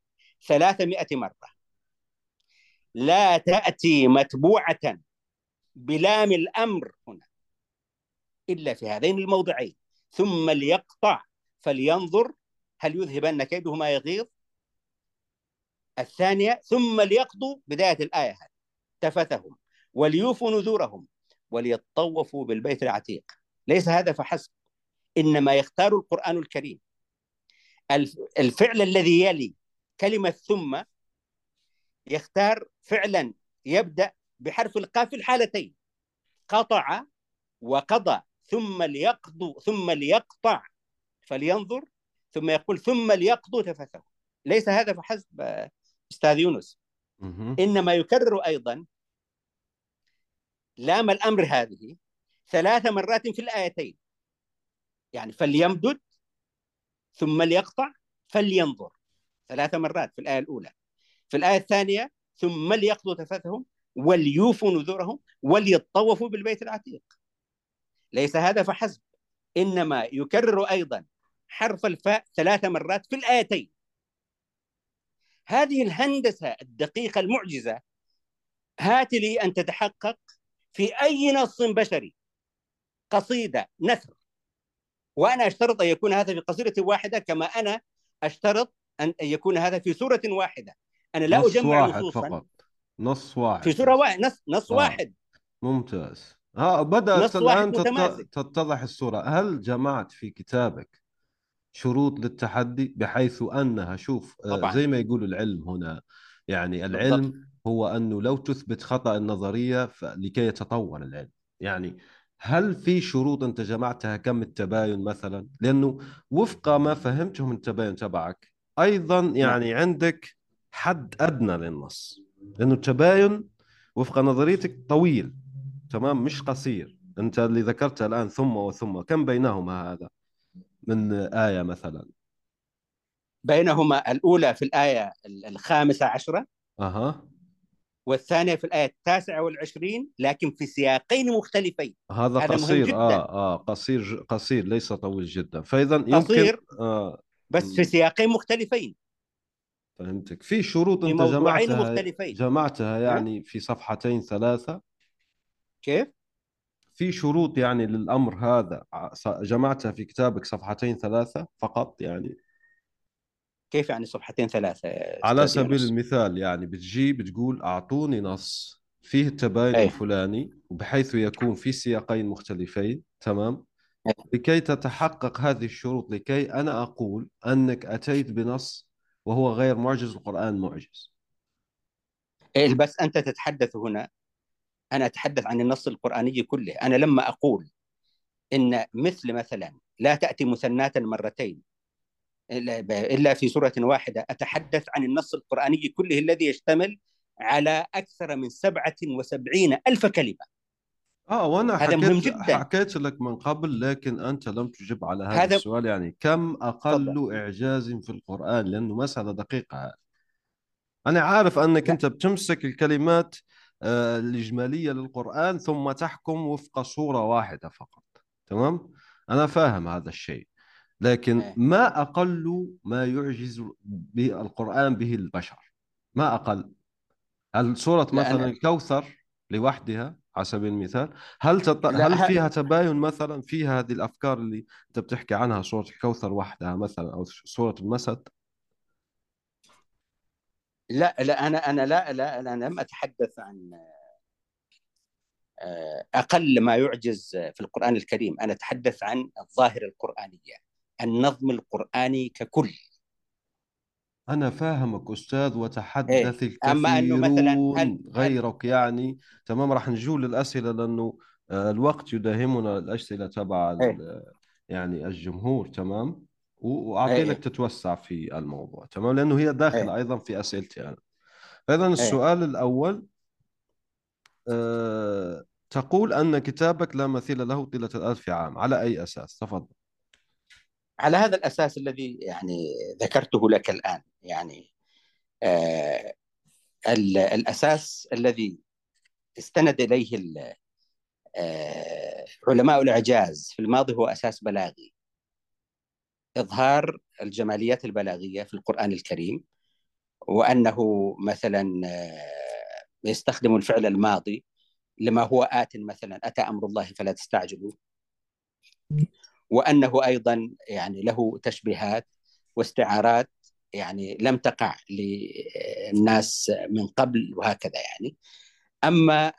ثلاثمائة مرة. لا تأتي متبوعة بلام الأمر هنا إلا في هذين الموضعين. ثم ليقطع فلينظر هل يذهبن كيده ما يغيظ. الثانية ثم ليقضوا بداية الآية هذه. تفثهم وليوفوا نذورهم وليطوفوا بالبيت العتيق. ليس هذا فحسب إنما يختار القرآن الكريم. الف- الفعل الذي يلي كلمة ثم يختار فعلا يبدأ بحرف القاف في الحالتين قطع وقضى ثم ليقضوا ثم ليقطع فلينظر ثم يقول ثم ليقضوا تفثهم ليس هذا فحسب أستاذ يونس. إنما يكرر أيضا لام الأمر هذه ثلاث مرات في الآيتين. يعني فليمدد ثم ليقطع فلينظر. ثلاث مرات في الآية الأولى. في الآية الثانية ثم ليقضوا تفثهم وليوفوا نذورهم وليطوفوا بالبيت العتيق. ليس هذا فحسب. إنما يكرر أيضا حرف الفاء ثلاث مرات في الآيتين. هذه الهندسة الدقيقة المعجزة هات لي أن تتحقق في أي نص بشري. قصيدة نثر وأنا أشترط أن يكون هذا في قصيدة واحدة كما أنا أشترط أن يكون هذا في سورة واحدة أنا لا نص أجمع واحد نصوصا فقط نص واحد في سورة. واحد نص, نص آه. واحد ممتاز ها بدأت الآن. تتضح الصورة هل جمعت في كتابك شروط للتحدي بحيث أنها شوف آه، طبعاً. زي ما يقول العلم هنا يعني بالضبط. العلم هو أنه لو تثبت خطأ النظرية لكي يتطور العلم يعني هل في شروط أنت جمعتها كم التباين مثلا؟ لأنه وفق ما فهمته من التباين تبعك أيضا يعني عندك حد أدنى للنص لأنه التباين وفق نظريتك طويل تمام؟ مش قصير. أنت اللي ذكرته الآن ثم وثم كم بينهما هذا؟ من آية مثلا. بينهما الأولى في الآية الخامسة عشرة. أها. والثانية في الآية التاسعة والعشرين لكن في سياقين مختلفين. هذا هذا مهم قصير. جداً. آه آه قصير قصير ليس طويل جدا. فإذا يمكن قصير آه بس في سياقين مختلفين. فهمتك. في شروط في أنت موضوعين جمعتها مختلفين. جمعتها يعني في صفحتين ثلاثة. كيف؟ في شروط يعني للأمر هذا جمعتها في كتابك صفحتين ثلاثة فقط يعني. كيف يعني صفحتين ثلاثة يا على سبيل يونس؟ المثال يعني بتجي بتقول أعطوني نص فيه التباين أي. الفلاني وبحيث يكون في سياقين مختلفين تمام أي. لكي تتحقق هذه الشروط لكي أنا أقول أنك أتيت بنص وهو غير معجز القرآن معجز إيه بس أنت تتحدث هنا أنا أتحدث عن النص القرآني كله أنا لما أقول إن مثل مثلا لا تأتي مثناة مرتين إلا في سورة واحدة أتحدث عن النص القرآني كله الذي يشتمل على أكثر من سبعة وسبعين ألف كلمة. آه وأنا حكيت مهم جداً. حكيت لك من قبل لكن أنت لم تجب على هذا هذا- السؤال. يعني كم أقل إعجاز في القرآن؟ لأنه مسألة دقيقة. أنا عارف أنك لا. أنت بتمسك الكلمات آه، الإجمالية للقرآن ثم تحكم وفق صوره واحدة فقط. تمام؟ أنا فاهم هذا الشيء. لكن إيه. ما أقل ما يعجز به القران به البشر. ما أقل. هل سورة لا، مثلا الكوثر لوحدها على سبيل المثال هل تط... هل فيها تباين مثلا فيها هذه الأفكار اللي أنت بتحكي عنها سورة الكوثر وحدها مثلا أو سورة المسد؟ لا لا أنا أنا لا لا أنا لم أتحدث عن آه، أقل ما يعجز في القرآن الكريم. أنا أتحدث عن الظاهره القرآنية. النظم القرآني ككل أنا فاهمك أستاذ وتحدث إيه. أما أنه مثلاً الكثيرون هل- هل- غيرك يعني تمام راح نجول للأسئلة لأنه آه، الوقت يداهمنا الاسئله تبع إيه. يعني الجمهور تمام و- واعطينك إيه. تتوسع في الموضوع تمام لأنه هي داخله إيه. أيضا في أسئلتي أنا اذا السؤال الأول آه، تقول أن كتابك لا مثيل له طيلة الألف عام على أي أساس تفضل على هذا الأساس الذي يعني ذكرته لك الآن يعني آه ال- الأساس الذي استند إليه ال- آه علماء الإعجاز في الماضي هو أساس بلاغي. إظهار الجماليات البلاغية في القرآن الكريم وأنه مثلا آه، يستخدم الفعل الماضي لما هو آت مثلا أتى أمر الله فلا تستعجلوا. وأنه أيضا يعني له تشبيهات واستعارات يعني لم تقع للناس من قبل وهكذا يعني. أما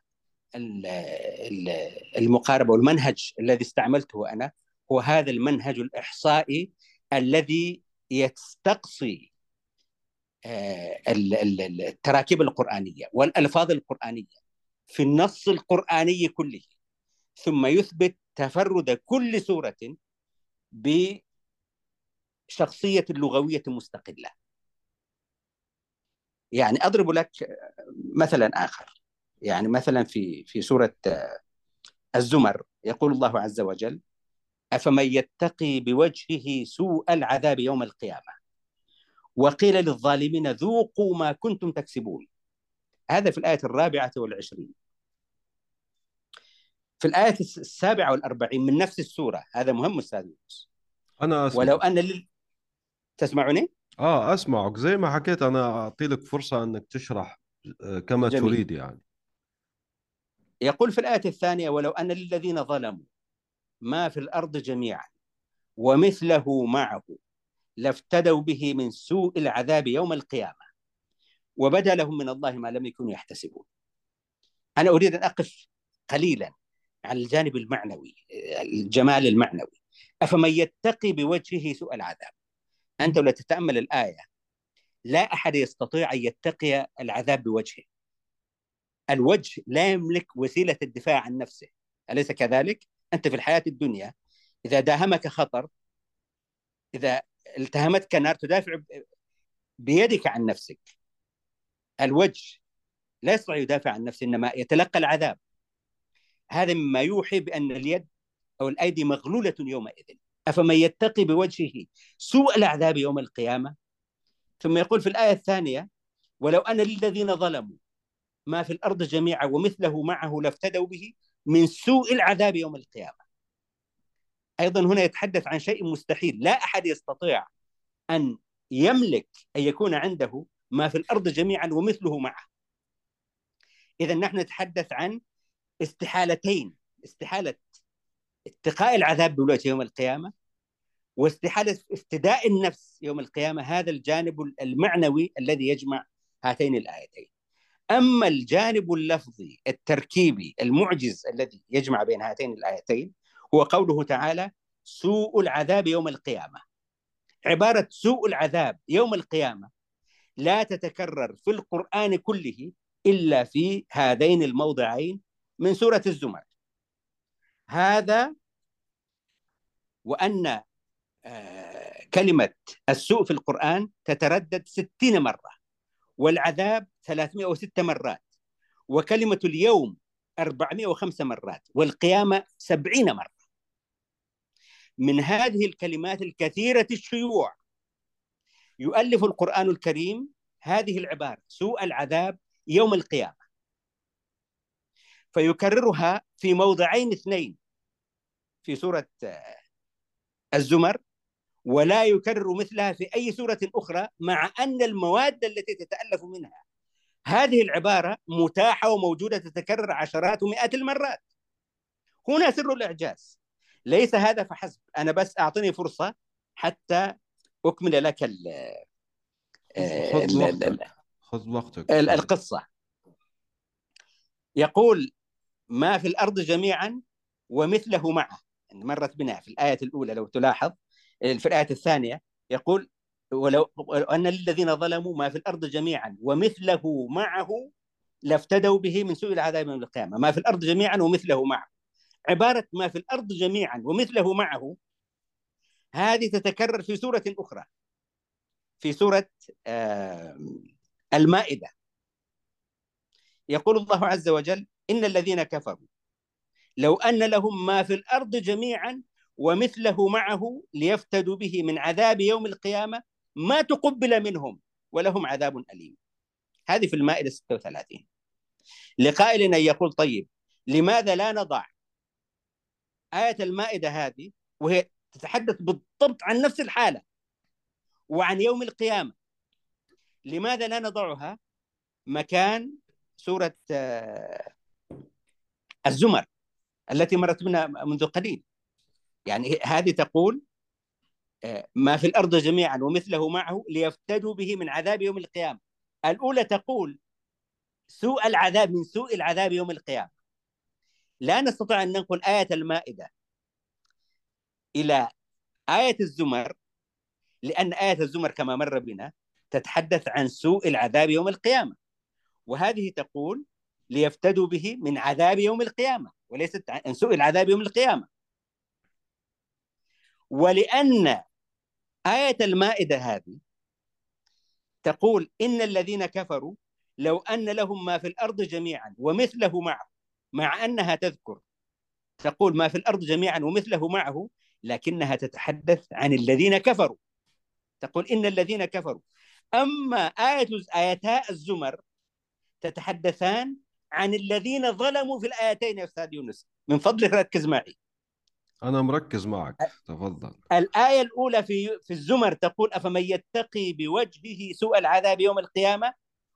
ال- ال- المقاربة والمنهج الذي استعملته أنا هو هذا المنهج الإحصائي الذي يستقصي آه، ال- ال- ال- التراكيب القرآنية والألفاظ القرآنية في النص القرآني كله. ثم يثبت تفرد كل سورة بشخصية لغوية مستقلة. يعني أضرب لك مثلا آخر. يعني مثلا في في سورة الزمر يقول الله عز وجل أفمن يتقي بوجهه سوء العذاب يوم القيامة؟ وقيل للظالمين ذوقوا ما كنتم تكسبون. هذا في الآية الرابعة والعشرين. في الآية السابعة والأربعين من نفس السورة. هذا مهم أستاذ يونس. أنا أسمع. ولو أن لل... تسمعني؟ آه أسمعك. زي ما حكيت أنا أعطي لك فرصة أنك تشرح آه، كما جميل. تريد يعني. يقول في الآية الثانية ولو أن للذين ظلموا ما في الأرض جميعا ومثله معه لافتدوا به من سوء العذاب يوم القيامة وبدا لهم من الله ما لم يكونوا يحتسبون. أنا أريد أن أقف قليلا. على الجانب المعنوي الجمال المعنوي. أفمن يتقي بوجهه سوء العذاب؟ أنت لو تتأمل الآية لا أحد يستطيع أن يتقي العذاب بوجهه. الوجه لا يملك وسيلة الدفاع عن نفسه. أليس كذلك؟ أنت في الحياة الدنيا إذا داهمك خطر إذا التهمتك نار تدافع بيدك عن نفسك الوجه لا يستطيع يدافع عن نفسه إنما يتلقى العذاب. هذا مما يوحي بأن اليد أو الأيدي مغلولة يومئذ. أفمن يتقي بوجهه سوء العذاب يوم القيامة؟ ثم يقول في الآية الثانية ولو أن للذين ظلموا ما في الأرض جميعا ومثله معه لافتدوا به من سوء العذاب يوم القيامة. أيضا هنا يتحدث عن شيء مستحيل. لا أحد يستطيع أن يملك أن يكون عنده ما في الأرض جميعا ومثله معه. إذا نحن نتحدث عن استحالتين استحالة اتقاء العذاب بالوجه يوم القيامة واستحالة افتداء النفس يوم القيامة هذا الجانب المعنوي الذي يجمع هاتين الآيتين. أما الجانب اللفظي التركيبي المعجز الذي يجمع بين هاتين الآيتين هو قوله تعالى سوء العذاب يوم القيامة. عبارة سوء العذاب يوم القيامة لا تتكرر في القرآن كله إلا في هذين الموضعين من سورة الزمر. هذا وأن آه، كلمة السوء في القرآن تتردد ستين مرة والعذاب 306 مرات وكلمة اليوم 405 مرات والقيامة 70 مرة. من هذه الكلمات الكثيرة الشيوع يؤلف القرآن الكريم هذه العبارة سوء العذاب يوم القيامة. فيكررها في موضعين اثنين. في سورة آه، الزمر ولا يكرر مثلها في أي سورة أخرى مع أن المواد التي تتألف منها هذه العبارة متاحة وموجودة تتكرر عشرات ومئات المرات. هنا سر الإعجاز. ليس هذا فحسب. أنا بس أعطني فرصة حتى أكمل لك ال خذ وقتك. خذ وقتك. القصة. يقول ما في الأرض جميعا ومثله معه. يعني مرت بنا في الآية الأولى لو تلاحظ في الآية الثانية يقول ولو أن للذين ظلموا ما في الأرض جميعا ومثله معه لافتدوا به من سوء العذاب يوم القيامة. ما في الأرض جميعا ومثله معه. عبارة ما في الأرض جميعا ومثله معه هذه تتكرر في سورة أخرى في سورة المائدة. يقول الله عز وجل إن الذين كفروا. لو أن لهم ما في الأرض جميعا ومثله معه ليفتدوا به من عذاب يوم القيامة ما تقبل منهم ولهم عذاب أليم. هذه في المائدة 36 لقائل أن يقول طيب لماذا لا نضع آية المائدة هذه وهي تتحدث بالضبط عن نفس الحالة وعن يوم القيامة؟ لماذا لا نضعها؟ مكان سورة الزمر التي مرت بنا منذ قليل. يعني هذه تقول ما في الأرض جميعا ومثله معه ليفتدوا به من عذاب يوم القيامة. الأولى تقول سوء العذاب من سوء العذاب يوم القيامة. لا نستطيع أن ننقل آية المائدة إلى آية الزمر لأن آية الزمر كما مر بنا تتحدث عن سوء العذاب يوم القيامة. وهذه تقول ليفتدوا به من عذاب يوم القيامة وليست عن سوء العذاب يوم القيامة. ولأن آية المائدة هذه تقول إن الذين كفروا لو أن لهم ما في الأرض جميعا ومثله معه مع أنها تذكر تقول ما في الأرض جميعا ومثله معه لكنها تتحدث عن الذين كفروا. تقول إن الذين كفروا. أما آية آيتا الزمر تتحدثان عن الذين ظلموا في الآيتين يا أستاذ يونس. من فضلك ركز معي. أنا مركز معك. تفضل. الآية الأولى في في الزمر تقول أفمن يتقي بوجهه سوء العذاب يوم القيامة؟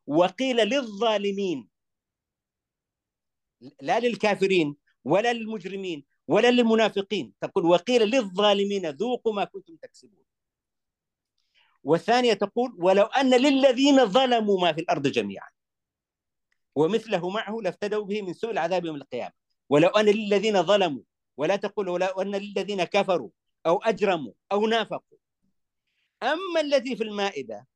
وقيل للظالمين. لا للكافرين ولا للمجرمين ولا للمنافقين. تقول وقيل للظالمين ذوقوا ما كنتم تكسبون. والثانية تقول ولو أن للذين ظلموا ما في الأرض جميعا. ومثله معه لافتدوا به من سوء العذاب يوم القيامة. ولو أن للذين ظلموا ولا تقول ولو أن للذين كفروا أو أجرموا أو نافقوا. أما التي في المائدة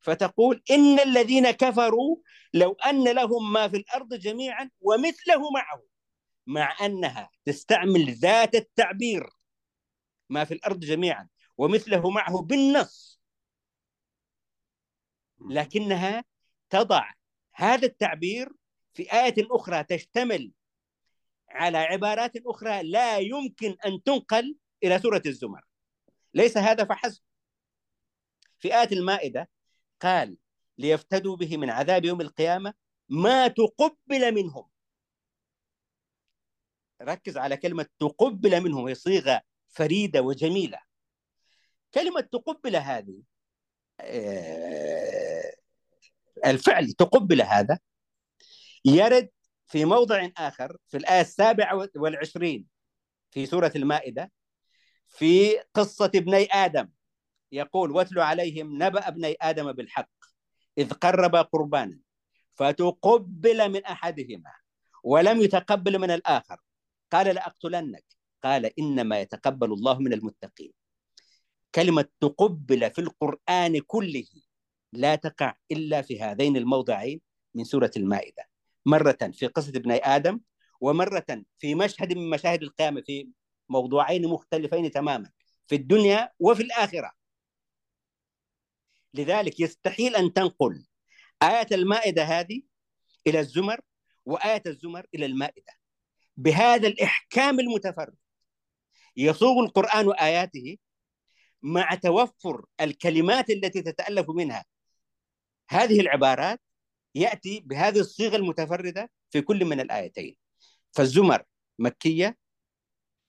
فتقول إن الذين كفروا لو أن لهم ما في الأرض جميعا ومثله معه مع أنها تستعمل ذات التعبير ما في الأرض جميعا ومثله معه بالنص لكنها تضع هذا التعبير في آية أخرى تشتمل على عبارات أخرى لا يمكن أن تنقل إلى سورة الزمر. ليس هذا فحسب. في آية المائدة قال ليفتدوا به من عذاب يوم القيامة ما تقبل منهم. ركز على كلمة تقبل منهم هي صيغة فريدة وجميلة. كلمة تقبل هذه الفعل تقبل هذا يرد في موضع آخر في الآية السابعة والعشرين في سورة المائدة في قصة ابني آدم. يقول واتلو عليهم نبأ ابني آدم بالحق إذ قرب قربانا فتقبل من أحدهما ولم يتقبل من الآخر. قال لأقتلنك. قال إنما يتقبل الله من المتقين. كلمة تقبل في القرآن كله لا تقع إلا في هذين الموضعين من سورة المائدة. مرة في قصة ابن آدم ومرة في مشهد من مشاهد القيامة في موضوعين مختلفين تماما في الدنيا وفي الآخرة. لذلك يستحيل أن تنقل آية المائدة هذه إلى الزمر وآية الزمر إلى المائدة. بهذا الإحكام المتفرد يصوغ القرآن آياته مع توفر الكلمات التي تتألف منها هذه العبارات يأتي بهذه الصيغة المتفردة في كل من الآيتين. فالزمر مكية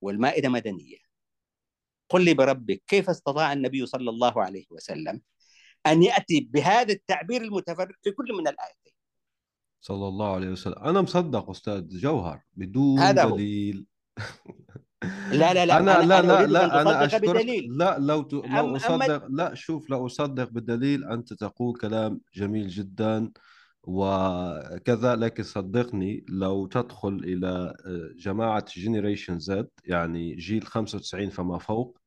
والمائدة مدنية. قل لي بربك كيف استطاع النبي صلى الله عليه وسلم أن يأتي بهذا التعبير المتفرق في كل من الآيتين؟ صلى الله عليه وسلم. أنا مصدق أستاذ جوهر بدون هذا هو. دليل. لا لا لا أنا لا لا لا أنا أشكرك. بدليل. لا لو ت... أم- لو أصدق لا شوف لو أصدق بالدليل أنت تقول كلام جميل جدا وكذا لكن صدقني لو تدخل إلى آه، جماعة generation Z يعني جيل 95 فما فوق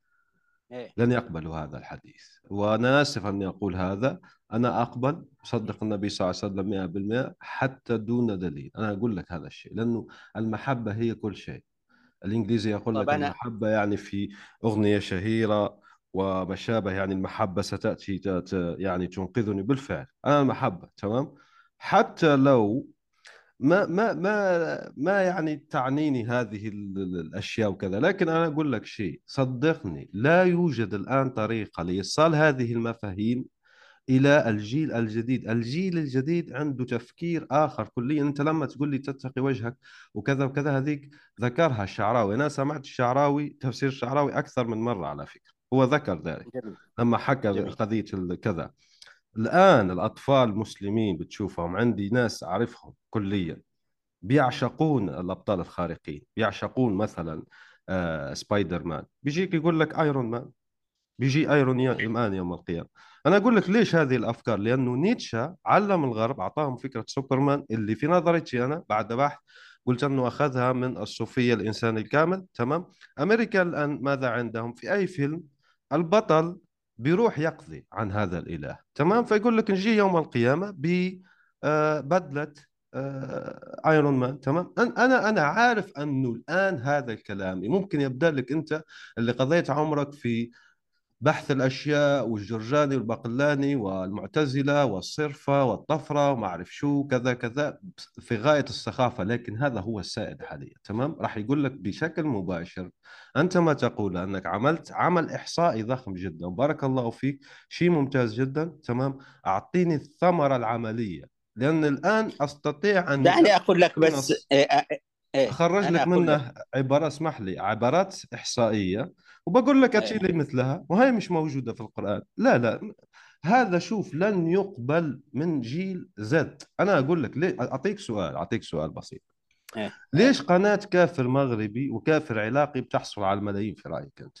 إيه. لن يقبلوا هذا الحديث. وأنا آسف أني أقول هذا. أنا أقبل صدق النبي صلى الله عليه وسلم مئة بالمئة حتى دون دليل. أنا أقول لك هذا الشيء لأنه المحبة هي كل شيء. الإنجليزي يقول لك أنا- المحبة يعني في أغنية شهيرة وما شابه يعني المحبة ستأتي ت- ت- يعني تنقذني بالفعل. أنا المحبة تمام؟ حتى لو ما ما ما ما يعني تعنيني هذه ال- ال- الأشياء وكذا لكن أنا أقول لك شيء صدقني لا يوجد الآن طريقة لإيصال هذه المفاهيم إلى الجيل الجديد. الجيل الجديد عنده تفكير آخر كليا. أنت لما تقول لي تتقي وجهك وكذا وكذا هذيك ذكرها الشعراوي. أنا سمعت الشعراوي تفسير الشعراوي أكثر من مرة على فكرة. هو ذكر ذلك. جميل. لما حكى جميل. قضية كذا. الآن الأطفال المسلمين بتشوفهم عندي ناس أعرفهم كليا. بيعشقون الأبطال الخارقين. بيعشقون مثلا آه سبايدر مان. بيجيك يقول لك Iron Man. بيجي Iron Man يوم القيامة. أنا أقول لك ليش هذه الأفكار؟ لأنه نيتشه علم الغرب أعطاهم فكرة سوبرمان اللي في نظرتي أنا بعد بحث قلت أنه أخذها من الصوفية الإنسان الكامل تمام؟ أمريكا الآن ماذا عندهم؟ في أي فيلم البطل بيروح يقضي عن هذا الإله تمام؟ فيقول لك نجي يوم القيامة ببدله Iron Man تمام؟ أنا أنا عارف أنه الآن هذا الكلام ممكن يبدأ لك أنت اللي قضيت عمرك في بحث الأشياء والجرجاني والباقلاني والمعتزلة والصرفة والطفرة وما أعرف شو كذا كذا في غاية السخافة لكن هذا هو السائد حاليا تمام راح يقول لك بشكل مباشر أنت ما تقول أنك عملت عمل إحصائي ضخم جدا وبارك الله فيك شيء ممتاز جدا تمام أعطيني الثمرة العملية لأن الآن أستطيع أن دعني أقول لك. بس إيه إيه. اخرج أنا لك منه عبارة اسمح لي عبارات إحصائية وبقول لك اتي لي مثلها وهي مش موجودة في القرآن. لا لا هذا شوف لن يقبل من جيل زد. أنا أقول لك ليه أعطيك سؤال أعطيك سؤال بسيط. إيه. ليش قناة كافر مغربي وكافر عراقي بتحصل على الملايين في رأيك أنت؟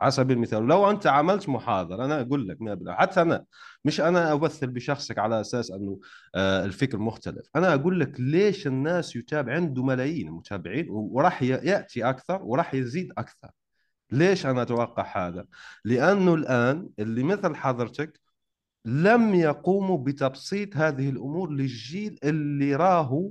على سبيل المثال لو أنت عملت محاضرة أنا أقول لك 100% حتى أنا مش أنا امثل بشخصك على أساس أنه آه، الفكر مختلف. أنا أقول لك ليش الناس يتابع عنده ملايين متابعين وراح يأتي أكثر وراح يزيد أكثر. ليش أنا أتوقع هذا؟ لأنه الآن اللي مثل حضرتك لم يقوموا بتبسيط هذه الأمور للجيل اللي راهو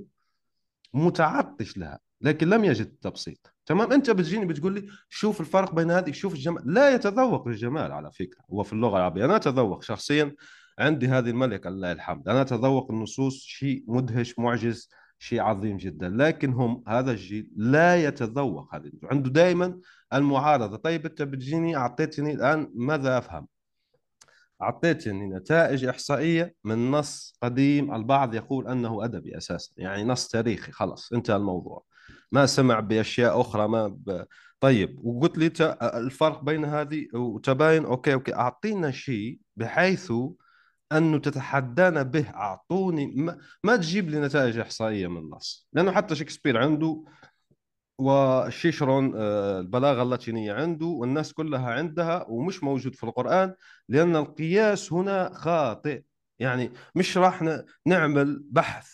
متعطش لها لكن لم يجد التبسيط. تمام؟ أنت بتجيني بتقول لي شوف الفرق بين هذه شوف الجمال لا يتذوق الجمال على فكرة هو في اللغة العربية. أنا أتذوق شخصيا عندي هذه الملكة لله الحمد أنا أتذوق النصوص شيء مدهش معجز شيء عظيم جدا. لكن هم هذا الجيل لا يتذوق هذه عنده دائما المعارضة. طيب أنت بتجيني أعطيتني الآن ماذا أفهم؟ أعطيتني نتائج إحصائية من نص قديم. البعض يقول أنه أدبي أساسا يعني نص تاريخي. خلاص انتهى الموضوع. ما سمع بأشياء أخرى ما ب... طيب وقلت لي. الفرق بين هذه وتباين. okay okay. أعطينا شيء بحيث أنه تتحدانا به أعطوني ما, ما تجيب لي نتائج إحصائية من النص لأنه حتى شكسبير عنده وشيشرون آه، البلاغة اللاتينية عنده والناس كلها عندها ومش موجود في القرآن لأن القياس هنا خاطئ. يعني مش راح نعمل بحث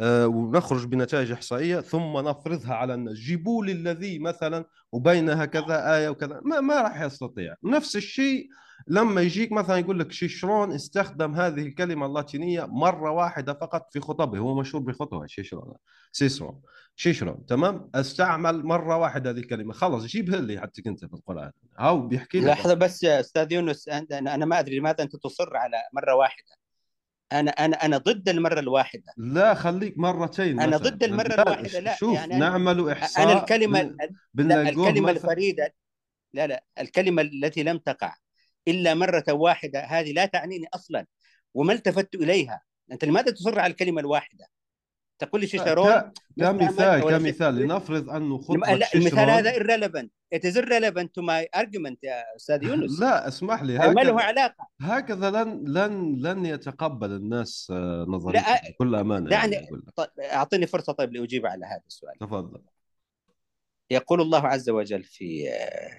آه، ونخرج بنتائج إحصائية ثم نفرضها على الناس. جيبوا لي الذي مثلا وبينها كذا آية وكذا. ما, ما راح يستطيع. نفس الشيء لما يجيك مثلا يقول لك شيشرون استخدم هذه الكلمة اللاتينية مرة واحدة فقط في خطبه هو مشهور بخطبه شيشرون سيسرون شيشرون تمام؟ استعمل مرة واحدة هذه الكلمة خلاص جيبها لي حتى كنت في القرآن. هاو بيحكي لك. لحظة بس يا أستاذ يونس أنا ما أدري لماذا أنت تصر على مرة واحدة. أنا أنا أنا ضد المرة الواحدة. لا خليك مرتين أنا مثلا. ضد المرة لا، الواحدة لا شوف يعني نعمل إحصاء أنا الكلمة لا الكلمة الفريده لا لا الكلمة التي لم تقع. إلا مرة واحدة هذه لا تعنيني أصلا. وما التفت إليها؟ أنت لماذا تصر على الكلمة الواحدة؟ تقول لي شيشرون ك- كمثال كمثال. لنفرض انه خطبة لا المثال هذا irrelevant. It is irrelevant to my argument يا أستاذ يونس. لا اسمح لي ما له هكذا علاقة. هكذا لن لن لن يتقبل الناس آه، لا، نظريتك بكل أمانة دعني- يعني. طيب أعطيني فرصة طيب لأجيب على هذا السؤال. تفضل. يقول الله عز وجل في آه،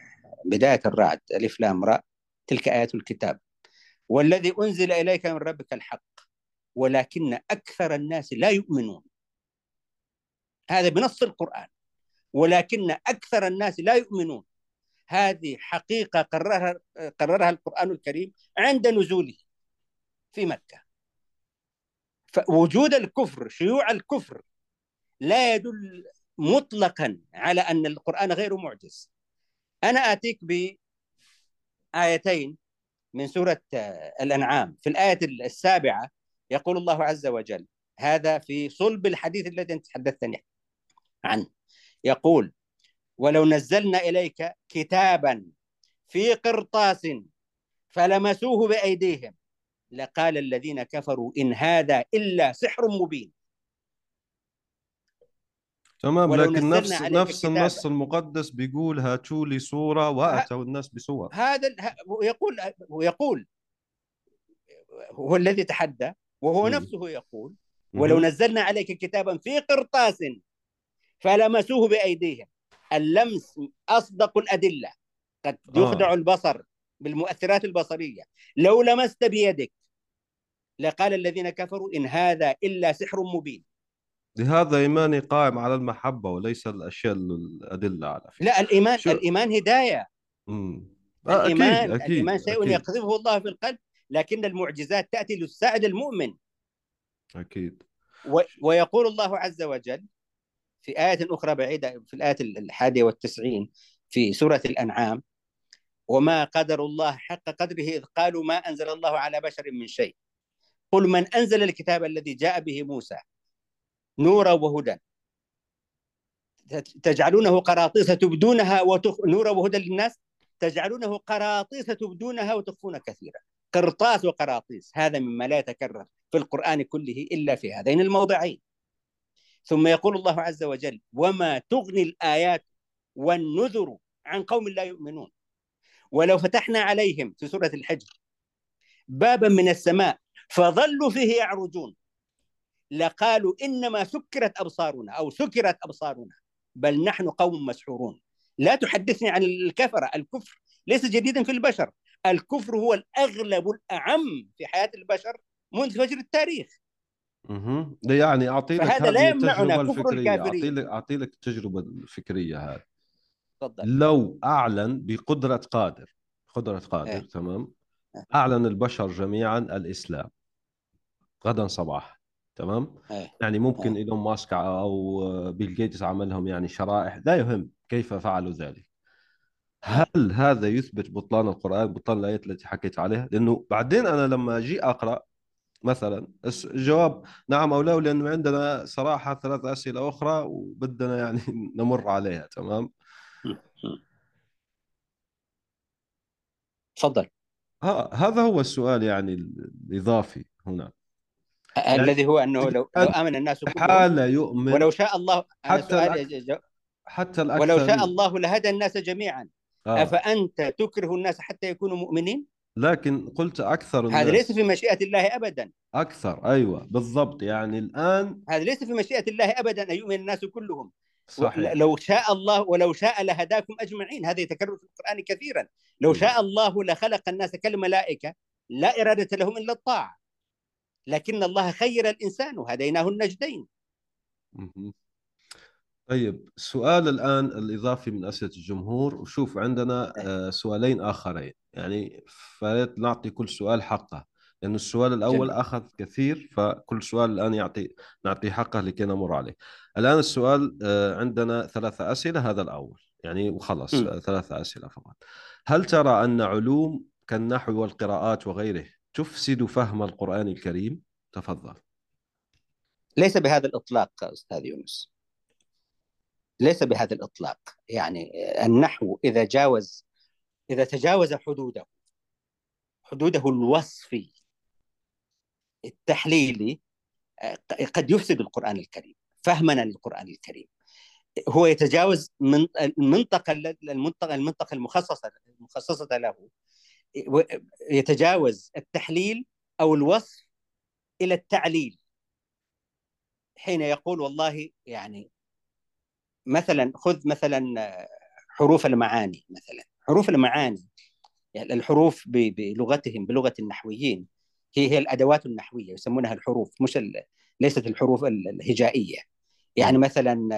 بداية الرعد ألف لام راء. تلك آيات الكتاب. والذي أنزل إليك من ربك الحق ولكن أكثر الناس لا يؤمنون. هذا بنص القرآن. ولكن أكثر الناس لا يؤمنون. هذه حقيقة قررها قررها القرآن الكريم عند نزوله في مكة. فوجود الكفر شيوع الكفر لا يدل مطلقا على أن القرآن غير معجز. أنا آتيك بايتين من سورة آه، الأنعام. في الآية السابعة يقول الله عز وجل هذا في صلب الحديث الذي أنت تحدثتني عنه. يقول ولو نزلنا إليك كتابا في قرطاس فلمسوه بأيديهم لقال الذين كفروا إن هذا إلا سحر مبين. تمام لكن نفس نفس كتابا. النص المقدس بيقول هاتوا لي صورة وأتوا الناس بصور هذا ويقول ويقول هو الذي تحدى وهو مم. نفسه يقول ولو. نزلنا عليك كتابا في قرطاس فلمسوه بأيديهم اللمس أصدق الأدلة قد آه. يخدع البصر بالمؤثرات البصرية لو لمست بيدك لقال الذين كفروا إن هذا إلا سحر مبين لهذا إيماني قائم على المحبة وليس الأشياء الأدلة على فكرة. لا الايمان شو- الإيمان هداية. مم. آه، الايمان أكيد أكيد الإيمان شيء يقذفه الله في القلب لكن المعجزات تأتي لتساعد المؤمن. أكيد. و- ويقول الله عز وجل في آية أخرى بعيدة في الآية الحادية والتسعين في سورة الأنعام وما قدر الله حق قدره إذ قالوا ما أنزل الله على بشر من شيء. قل من أنزل الكتاب الذي جاء به موسى؟ نورا وهدى. تجعلونه قراطيس تبدونها وتخ... نورا وهدى للناس. تجعلونه قراطيس تبدونها وتخفون كثيرا. قرطاس وقراطيس هذا مما لا يتكرر في القرآن كله إلا في هذين الموضعين. ثم يقول الله عز وجل وما تغني الآيات والنذر عن قوم لا يؤمنون ولو فتحنا عليهم في سورة الحجر بابا من السماء فظلوا فيه يعرجون. لقالوا إنما سكرت أبصارنا أو سكرت أبصارنا بل نحن قوم مسحورون. لا تحدثني عن الكفرة الكفر ليس جديدا في البشر. الكفر هو الأغلب الأعم في حياة البشر منذ فجر التاريخ. ده يعني أعطي لك فهذا لا يمنعنا كفر الكافرين. أعطي لك أعطي لك التجربه الفكريه هذه. تفضل. لو أعلن بقدرة قادر قدرة قادر إيه. تمام؟ أعلن البشر جميعا الإسلام غدا صباح تمام؟ إيه. يعني ممكن إيه. إيلون ماسك أو بيل جيتس عمل لهم يعني شرائح. لا يهم كيف فعلوا ذلك. هل هذا يثبت بطلان القرآن بطلان الآيات التي حكيت عليها؟ لأنه بعدين أنا لما أجي أقرأ مثلا الجواب نعم أو لا لأنه عندنا صراحة ثلاث أسئلة أخرى وبدنا يعني نمر عليها تمام؟ تفضل. هذا هو السؤال يعني الإضافي هنا الذي هو أنه لو, لو آمن الناس حال يؤمن ولو شاء الله حتى الأك- حتى الأكثر ولو شاء الله لهدى الناس جميعا. آه. أفأنت تكره الناس حتى يكونوا مؤمنين؟ لكن قلت أكثر الناس هذا ليس في مشيئة الله ابدا. أكثر أيوة بالضبط. يعني الآن هذا ليس في مشيئة الله ابدا أن يؤمن الناس كلهم. صحيح. لو شاء الله ولو شاء لهداكم أجمعين. هذا يتكرر في القرآن كثيرا. لو شاء الله لخلق الناس كالملائكة لا إرادة لهم إلا الطاعة. لكن الله خير الإنسان وهديناه النجدين. طيب السؤال الآن الإضافي من أسئلة الجمهور وشوف عندنا آه، سؤالين آخرين يعني فليت نعطي كل سؤال حقه لأن السؤال الأول جميل. أخذ كثير فكل سؤال الآن يعطي نعطي حقه لكي نمر عليه الآن السؤال آه، عندنا ثلاثة أسئلة هذا الأول يعني وخلص. آه، ثلاثة أسئلة فقط هل ترى أن علوم كالنحو والقراءات وغيره تفسد فهم القرآن الكريم؟ تفضل. ليس بهذا الإطلاق أستاذ يونس. ليس بهذا الإطلاق. يعني النحو إذا جاوز إذا تجاوز حدوده حدوده الوصفي التحليلي قد يفسد القرآن الكريم فهمنا للقرآن الكريم. هو يتجاوز من المنطقة المنطقة المنطقة المخصصة المخصصة له يتجاوز التحليل أو الوصف إلى التعليل. حين يقول والله يعني مثلا خذ مثلا حروف المعاني مثلا. حروف المعاني يعني الحروف بلغتهم بلغة النحويين هي هي الأدوات النحوية يسمونها الحروف مش ليست الحروف الهجائية. يعني مثلا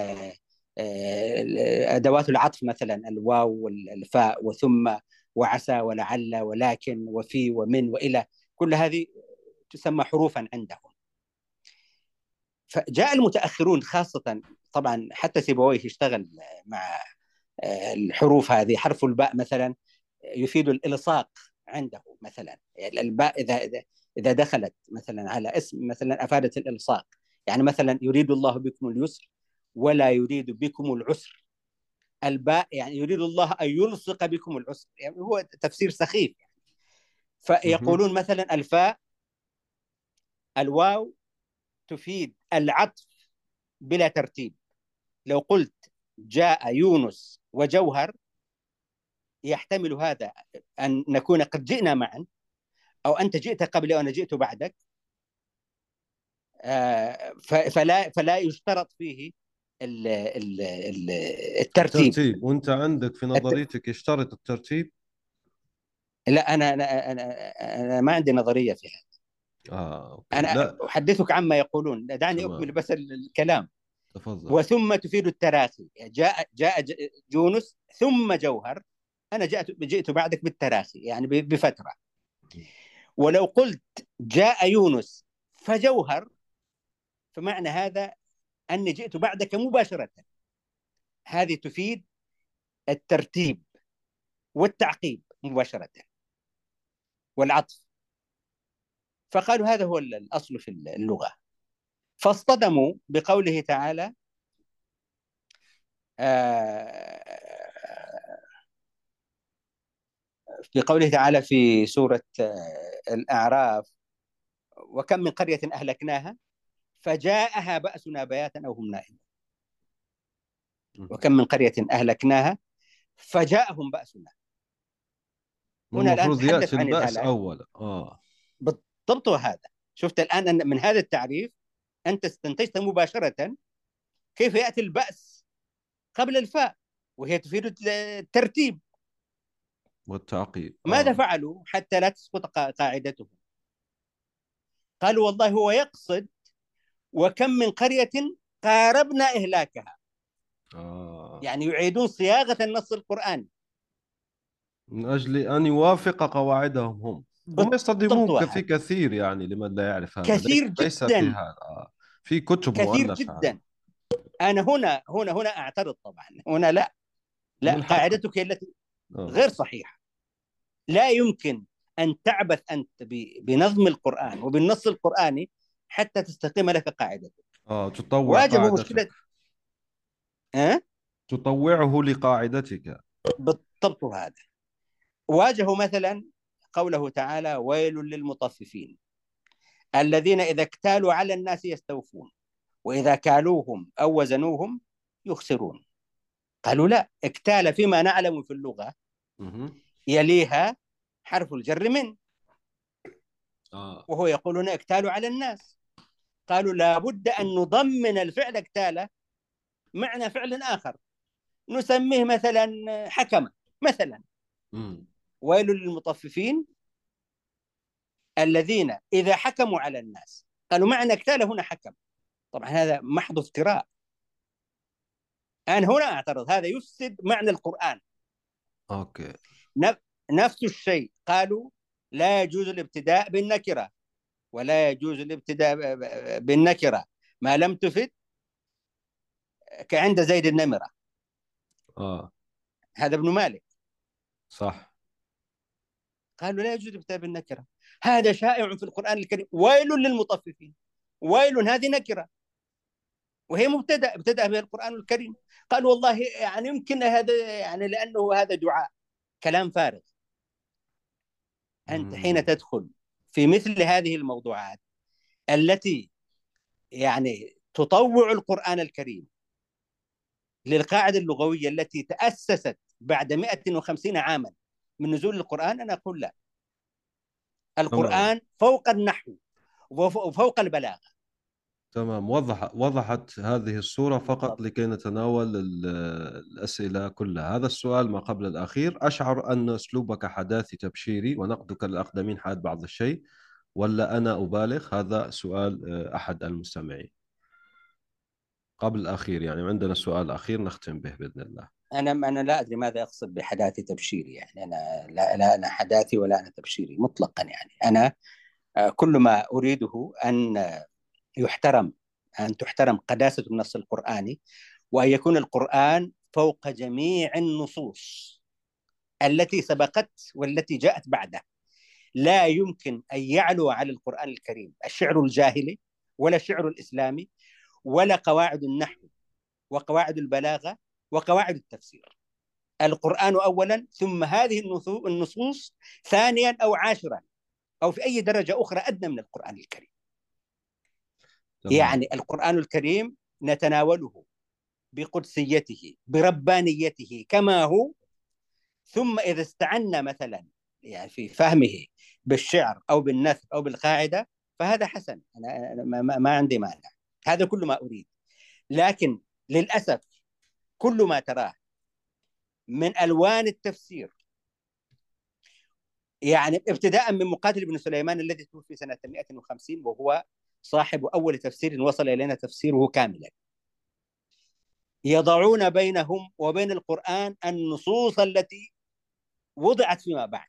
آه، أدوات العطف مثلا الواو والفاء وثم وعسى ولعل ولكن وفي ومن وإلى كل هذه تسمى حروفا عندهم. فجاء المتأخرون خاصة طبعا حتى سيبويه اشتغل مع آه، الحروف هذه حرف الباء مثلا يفيد الإلصاق عنده مثلا. يعني الباء إذا إذا إذا دخلت مثلا على اسم مثلا أفادت الإلصاق. يعني مثلا يريد الله بكم اليسر ولا يريد بكم العسر. الباء يعني يريد الله أن يلصق بكم العسر. يعني هو تفسير سخيف يعني. فيقولون مثلا الفاء الواو تفيد العطف بلا ترتيب. لو قلت جاء يونس وجوهر يحتمل هذا أن نكون قد جئنا معا أو أنت جئت قبلي وأنا جئت بعدك. آه، فلا فلا يشترط فيه الترتيب. الترتيب. وانت عندك في نظريتك يشترط الترتيب؟ لا أنا أنا أنا, أنا ما عندي نظرية في هذا. آه أوكي. أنا لا. أحدثك عما يقولون. دعني تمام. أكمل بس الكلام. تفضل. وثم تفيد التراخي. جاء جاء يونس ثم جوهر. أنا جاءت جئت بعدك بالتراخي يعني بفترة. ولو قلت جاء يونس فجوهر فمعنى هذا أني جئت بعدك مباشرة. هذه تفيد الترتيب والتعقيب مباشرة والعطف. فقالوا هذا هو الأصل في اللغة. فاصطدموا بقوله تعالى بقوله تعالى في سورة الأعراف وكم من قرية أهلكناها؟ فجاءها بأسنا بياتا أو هم نائمون. وكم من قرية أهلكناها فجاءهم بأسنا. هنا الآن يأتي البأس أولا آه. بالضبط هذا. شفت الآن أن من هذا التعريف أنت استنتجت مباشرة كيف يأتي البأس قبل الفاء وهي تفيد الترتيب. والتعقيب. آه. ماذا فعلوا حتى لا تسقط قاعدتهم؟ قالوا والله هو يقصد وكم من قرية قاربنا إهلاكها. آه. يعني يعيدون صياغة النص القرآني. من أجل أن يوافق قواعدهم هم. هم يصطدمون في كثير يعني لمن لا يعرف هذا. كثير ليس, جدا. ليس في هذا. آه. في كتب كثير جدا. أنا هنا هنا هنا أعترض طبعا. هنا لا. لا قاعدتك التي آه. غير صحيحة. لا يمكن أن تعبث أنت بنظم القرآن وبالنص القرآني حتى تستقيم لك قاعدتك. آه تطوع واجهوا مشكله أه؟ تطوعه لقاعدتك. بالضبط هذا. واجهوا مثلا قوله تعالى ويل للمطففين. الذين إذا اكتالوا على الناس يستوفون وإذا كالوهم أو وزنوهم يخسرون. قالوا لا اكتال فيما نعلم في اللغة يليها حرف الجر من. آه. وهو يقولون اكتالوا على الناس. قالوا لابد أن نضمن الفعل اكتاله معنى فعل آخر. نسميه مثلا حكم مثلا. ويل للمطففين الذين إذا حكموا على الناس. قالوا معنى اكتاله هنا حكم. طبعا هذا محض افتراء. أنا هنا أعترض هذا يفسد معنى القرآن. أوكي. نفس الشيء. قالوا لا يجوز الابتداء بالنكرة. ولا يجوز الابتداء بالنكرة. ما لم تفد كعند زيد النمرة. آه. هذا ابن مالك. صح. قالوا لا يجوز الابتداء بالنكرة. هذا شائع في القرآن الكريم. ويل للمطففين. ويل هذه نكرة. وهي مبتدأ ابتدأ بها القرآن الكريم. قالوا والله يعني يمكن هذا يعني لأنه هذا دعاء. كلام فارغ. أنت حين تدخل في مثل هذه الموضوعات التي يعني تطوع القرآن الكريم للقاعدة اللغوية التي تأسست بعد 150 عاما من نزول القرآن أنا أقول لا. القرآن فوق النحو وفوق البلاغة. تمام. وضح وضحت هذه الصورة فقط لكي نتناول الأسئلة كلها. هذا السؤال ما قبل الأخير. أشعر أن أسلوبك حداثي تبشيري ونقدك الأقدمين حاد بعض الشيء ولا أنا أبالغ؟ هذا سؤال آه، أحد المستمعين. قبل الأخير يعني عندنا سؤال أخير نختم به بإذن الله. أنا أنا لا أدري ماذا يقصد بحداثي تبشيري يعني. أنا لا لا أنا حداثي ولا أنا تبشيري مطلقا يعني. أنا آه، كل ما أريده أن يحترم أن تحترم قداسة النص القرآني وأن يكون القرآن فوق جميع النصوص التي سبقت والتي جاءت بعده. لا يمكن أن يعلو على القرآن الكريم الشعر الجاهلي ولا الشعر الإسلامي ولا قواعد النحو وقواعد البلاغة وقواعد التفسير. القرآن أولا ثم هذه النصوص ثانيا أو عاشرا أو في أي درجة أخرى أدنى من القرآن الكريم. طبعا. يعني القرآن الكريم نتناوله بقدسيته بربانيته كما هو. ثم إذا استعنا مثلا يعني في فهمه بالشعر أو بالنثر أو بالقاعدة فهذا حسن. أنا ما عندي مانع. هذا كل ما أريد. لكن للأسف كل ما تراه من ألوان التفسير يعني ابتداء من مقاتل بن سليمان الذي توفي سنة 150 وهو صاحب أول تفسير وصل إلينا تفسيره كاملا. يضعون بينهم وبين القرآن النصوص التي وضعت فيما بعد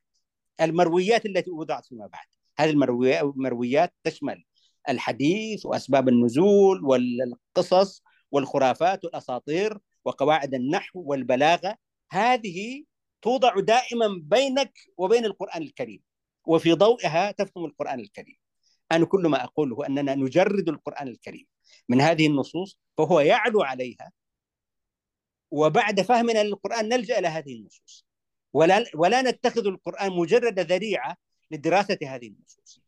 المرويات التي وضعت فيما بعد. هذه المرويات تشمل الحديث وأسباب النزول والقصص والخرافات والأساطير وقواعد النحو والبلاغة. هذه توضع دائما بينك وبين القرآن الكريم وفي ضوئها تفهم القرآن الكريم. أنا كل ما أقوله أننا نجرد القرآن الكريم من هذه النصوص فهو يعلو عليها وبعد فهمنا للقرآن نلجأ إلى هذه النصوص. ولا ولا نتخذ القرآن مجرد ذريعة لدراسة هذه النصوص.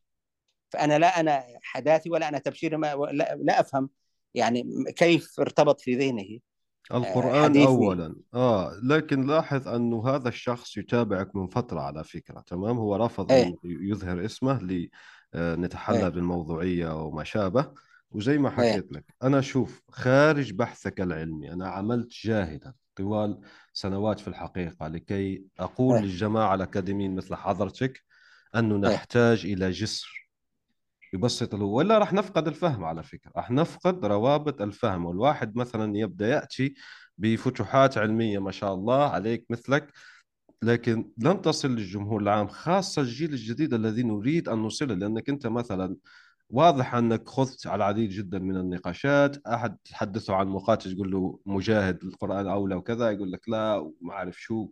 فأنا لا أنا حداثي ولا أنا تبشير ما لا, لا أفهم يعني كيف ارتبط في ذهنه. القرآن حديثي. أولا. آه لكن لاحظ أنه هذا الشخص يتابعك من فترة على فكرة تمام؟ هو رفض أيه. أن يظهر اسمه لنتحلى أيه. بالموضوعية وما شابه وزي ما حكيت أيه. لك أنا شوف خارج بحثك العلمي أنا عملت جاهدا طوال سنوات في الحقيقة لكي أقول أيه. للجماعة الأكاديميين مثل حضرتك أنه نحتاج إلى جسر يبسط له ولا راح نفقد الفهم على فكرة راح نفقد روابط الفهم والواحد مثلا يبدأ يأتي بفتوحات علمية ما شاء الله عليك مثلك لكن لن تصل للجمهور العام خاصة الجيل الجديد الذي نريد أن نوصله لأنك أنت مثلا واضح أنك خذت على العديد جدا من النقاشات. أحد تحدثه عن مقاتل تقول له مجاهد القرآن أولى وكذا يقول لك لا وما أعرف شو.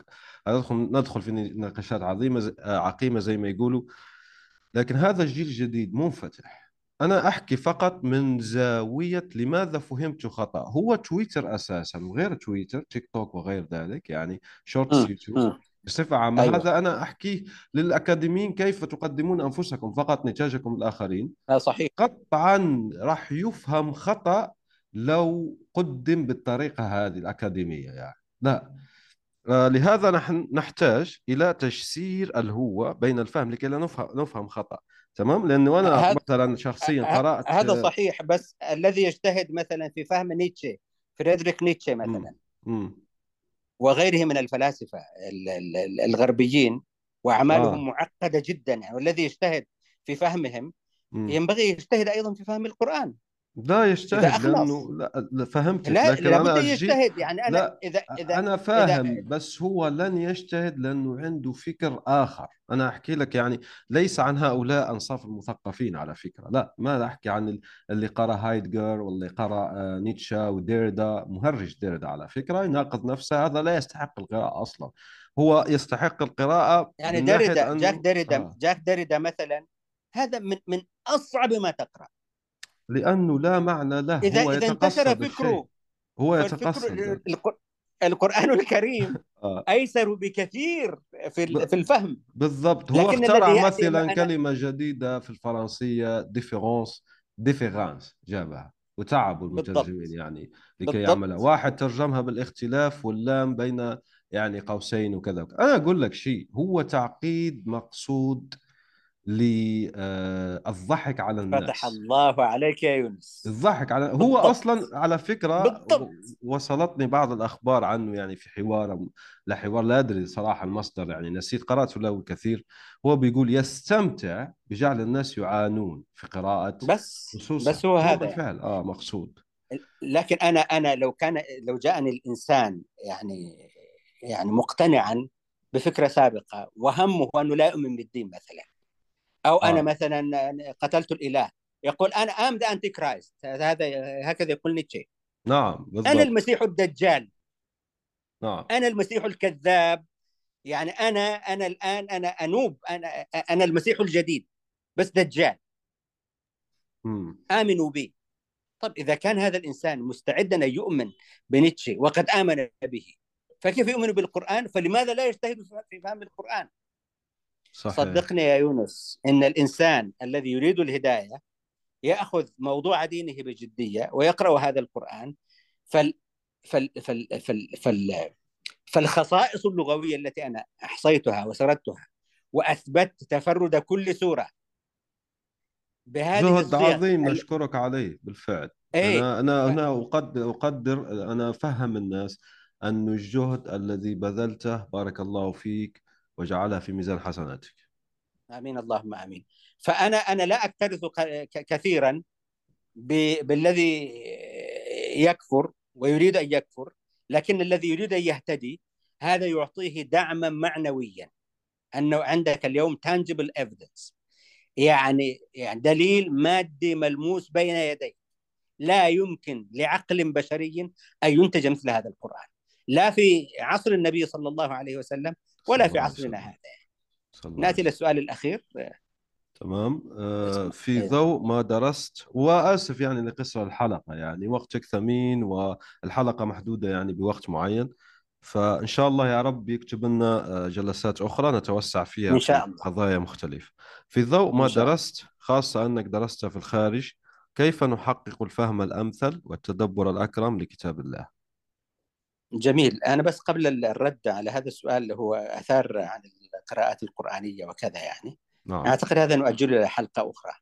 ندخل ندخل في نقاشات عظيمة عقيمة زي ما يقولوا. لكن هذا الجيل الجديد منفتح. أنا أحكي فقط من زاوية لماذا فهمت خطأ. هو تويتر أساسا وغير تويتر تيك توك وغير ذلك يعني shorts يوتيوب. بصفة عامة. أيوة. هذا أنا أحكيه للأكاديميين كيف تقدمون أنفسكم فقط نتاجكم الآخرين. صحيح. قطعا راح يفهم خطأ لو قدم بالطريقة هذه الأكاديمية يعني. لا. آه، لهذا نحن نحتاج إلى تجسير الهوة بين الفهم لكي لا نفهم نفهم خطأ. تمام؟ لأنه أنا هذا مثلا شخصيا قرأت هذا صحيح بس الذي يجتهد مثلا في فهم نيتشه فريدريك نيتشه مثلا. م. وغيره من الفلاسفة الغربيين وأعمالهم آه. معقدة جدا والذي يجتهد في فهمهم. ينبغي يجتهد أيضا في فهم القرآن لا يجتهد لأنه لا فهمت لا لكن أنا يجتهد. يعني أنا لا إذا إذا أنا فاهم إذا بس هو لن يجتهد لأنه عنده فكر آخر. أنا أحكي لك يعني ليس عن هؤلاء أنصاف المثقفين على فكرة. لا ما أحكي عن اللي قرأ هايدجر واللي قرأ آه، نيتشا وديردا. مهرج ديردا على فكرة يناقض نفسه. هذا لا يستحق القراءة أصلا. هو يستحق القراءة يعني ديريدا جاك ديريدا آه. جاك ديريدا مثلا هذا من من أصعب ما تقرأ. لأنه لا معنى له إذا هو إذا انتشر فكره هو يتقصد القرآن الكريم آه. أيسر بكثير في في الفهم بالضبط هو اخترع مثلا كلمة جديدة في الفرنسية différance différance جابها وتعبوا. المترجمين يعني لكي. يعملها واحد ترجمها بالاختلاف واللام بين يعني قوسين وكذا وكذا. أنا أقول لك شيء هو تعقيد مقصود للضحك على الناس فتح الله عليك يا يونس الضحك على هو بالضبط. أصلا على فكرة بالضبط. وصلتني بعض الأخبار عنه يعني في حوار لا حوار لا أدري صراحة المصدر يعني نسيت قرات له كثير هو بيقول يستمتع بجعل الناس يعانون في قراءة بس نصوصه بس هو هذا. بالفعل آه مقصود لكن أنا أنا لو كان لو جاءني الإنسان يعني يعني مقتنعا بفكرة سابقة وهمه أنه لا يؤمن بالدين مثلا أو آه. أنا مثلا قتلت الإله. يقول I am the Antichrist هذا هكذا يقول نيتشه. نعم بالضبط. أنا المسيح الدجال. نعم. أنا المسيح الكذاب. يعني أنا أنا الآن أنا أنوب. أنا أنا المسيح الجديد. بس دجال. مم. آمنوا بي. طب إذا كان هذا الإنسان مستعدا أن يؤمن بنيتشه وقد آمن به فكيف يؤمن بالقرآن؟ فلماذا لا يجتهد في فهم القرآن؟ صحيح. صدقني يا يونس إن الإنسان الذي يريد الهداية يأخذ موضوع دينه بجدية ويقرأ هذا القرآن فال فال فال فال, فال فالخصائص اللغوية التي أنا أحصيتها وسردتها وأثبت تفرد كل سورة. بهذه جهد عظيم ال- نشكرك عليه بالفعل. إيه. أنا أنا ف- أقدر أقدر أنا أفهم الناس أن الجهد الذي بذلته بارك الله فيك وجعلها في ميزان حسناتك. آمين اللهم آمين. فأنا أنا لا أكترث كثيرا بالذي يكفر ويريد أن يكفر لكن الذي يريد أن يهتدي هذا يعطيه دعما معنويا. أنه عندك اليوم tangible evidence. يعني يعني دليل مادي ملموس بين يديك لا يمكن لعقل بشري أن ينتج مثل هذا القرآن. لا في عصر النبي صلى الله عليه وسلم ولا في عصرنا. هذا نأتي للسؤال الأخير تمام آه،. في إيه. ضوء ما درست وآسف يعني لقصر الحلقة يعني وقتك ثمين والحلقة محدودة يعني بوقت معين فإن شاء الله يا رب يكتب لنا آه، جلسات أخرى نتوسع فيها إن شاء في الله. قضايا مختلفة في ضوء ما. درست خاصة أنك درست في الخارج كيف نحقق الفهم الأمثل والتدبر الأكرم لكتاب الله جميل. أنا بس قبل الرد على هذا السؤال اللي هو أثار عن القراءات القرآنية وكذا يعني نعم. أعتقد هذا نؤجله إلى حلقة أخرى.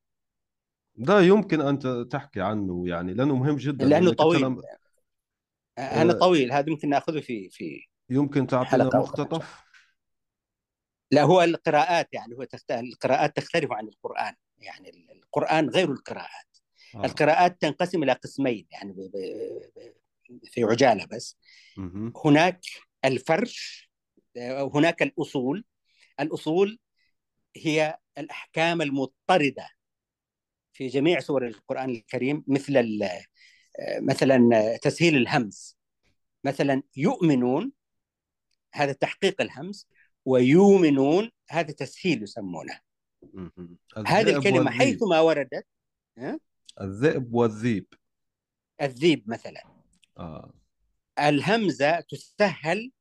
ده يمكن أن تحكي عنه يعني لأنه مهم جدا لأنه أنت طويل. لم- أنا آه، طويل هذا ممكن نأخذه في في يمكن تعطينا مقتطف؟ لا هو القراءات يعني هو تخت... القراءات تختلف عن القرآن يعني القرآن غير القراءات. آه. القراءات تنقسم إلى قسمين يعني ب... ب... في عجالة بس. هناك الفرش هناك الأصول الأصول هي الأحكام المضطردة في جميع سور القرآن الكريم مثل. مثلا تسهيل الهمز مثلا يؤمنون هذا تحقيق الهمز ويؤمنون هذا تسهيل يسمونه. هذه الكلمة والذيب. حيث ما وردت الذئب والذيب الذيب مثلا آه. الهمزة تسهل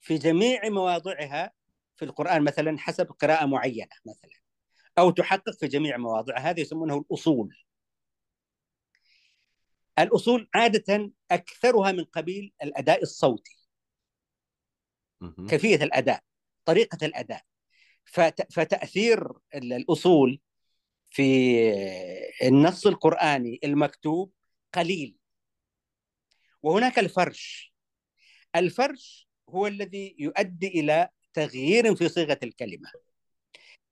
في جميع مواضعها في القرآن مثلا حسب قراءة معينة مثلا أو تحقق في جميع مواضعها. هذا يسمونه الأصول. الأصول عادة أكثرها من قبيل الأداء الصوتي. مهم. كيفية الأداء طريقة الأداء. فت... فتأثير ال- الأصول في النص القرآني المكتوب قليل. وهناك الفرش. الفرش هو الذي يؤدي إلى تغيير في صيغة الكلمة.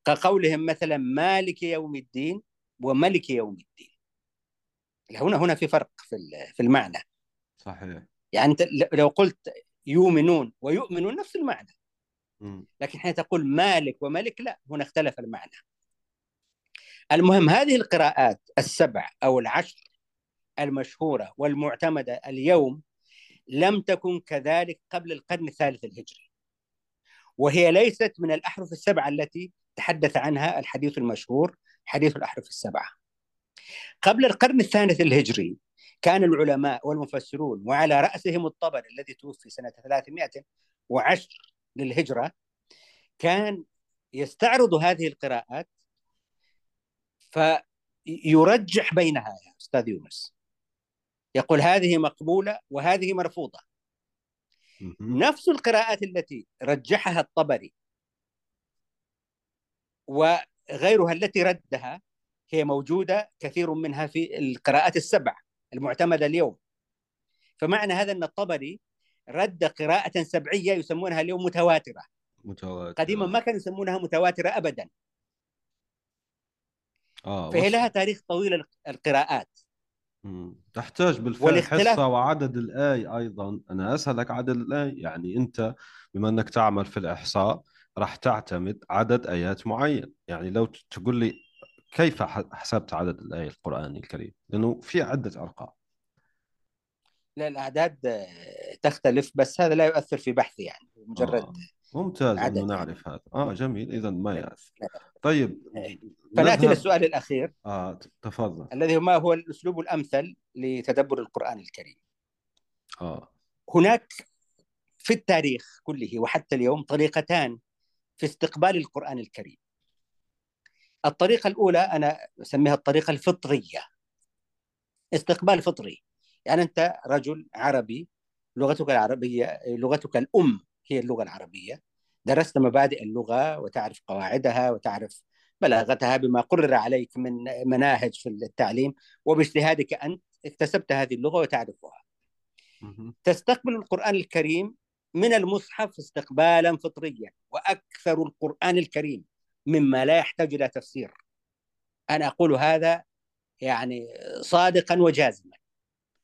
كقولهم مثلا مالك يوم الدين وملك يوم الدين. هنا هنا في فرق في في المعنى. صحيح. يعني أنت لو قلت يؤمنون ويؤمنون نفس المعنى. لكن حين تقول مالك وملك لا هنا اختلف المعنى. المهم هذه القراءات السبع أو العشر المشهورة والمعتمدة اليوم لم تكن كذلك قبل القرن الثالث الهجري. وهي ليست من الأحرف السبعة التي تحدث عنها الحديث المشهور حديث الأحرف السبعة. قبل القرن الثالث الهجري كان العلماء والمفسرون وعلى رأسهم الطبري الذي توفي سنة 310 للهجرة كان يستعرض هذه القراءات فيرجح بينها يا أستاذ يونس. يقول هذه مقبولة وهذه مرفوضة. نفس القراءات التي رجحها الطبري وغيرها التي ردها هي موجودة كثير منها في القراءات السبع المعتمدة اليوم. فمعنى هذا أن الطبري رد قراءة سبعية يسمونها اليوم متواترة. متواتر قديما ما كانوا يسمونها متواترة أبدا. آه فهي لها تاريخ طويل القراءات. مم. تحتاج بالفعل والاختلاف- حصة وعدد الآي أيضا أنا أسألك عدد الآي يعني أنت بما أنك تعمل في الإحصاء راح تعتمد عدد آيات معين يعني لو تقول لي كيف حسبت عدد الآي القرآني الكريم لأنه في عدة أرقام لا الأعداد تختلف بس هذا لا يؤثر في بحثي يعني مجرد آه. ممتاز يعني. نعرف هذا. آه جميل. إذا ما يأثر طيب فنأتي نذهب- للسؤال الأخير. آه ت- تفضل. الذي ما هو الأسلوب الأمثل لتدبر القرآن الكريم؟ آه. هناك في التاريخ كله وحتى اليوم طريقتان في استقبال القرآن الكريم. الطريقة الأولى أنا أسميها الطريقة الفطرية. استقبال فطري. يعني أنت رجل عربي لغتك العربية لغتك الأم هي اللغة العربية. درست مبادئ اللغة وتعرف قواعدها وتعرف بلاغتها بما قرر عليك من مناهج في التعليم وباجتهادك أنت اكتسبت هذه اللغة وتعرفها. تستقبل القرآن الكريم من المصحف استقبالا فطريا وأكثر القرآن الكريم مما لا يحتاج إلى تفسير. أنا أقول هذا يعني صادقا وجازما.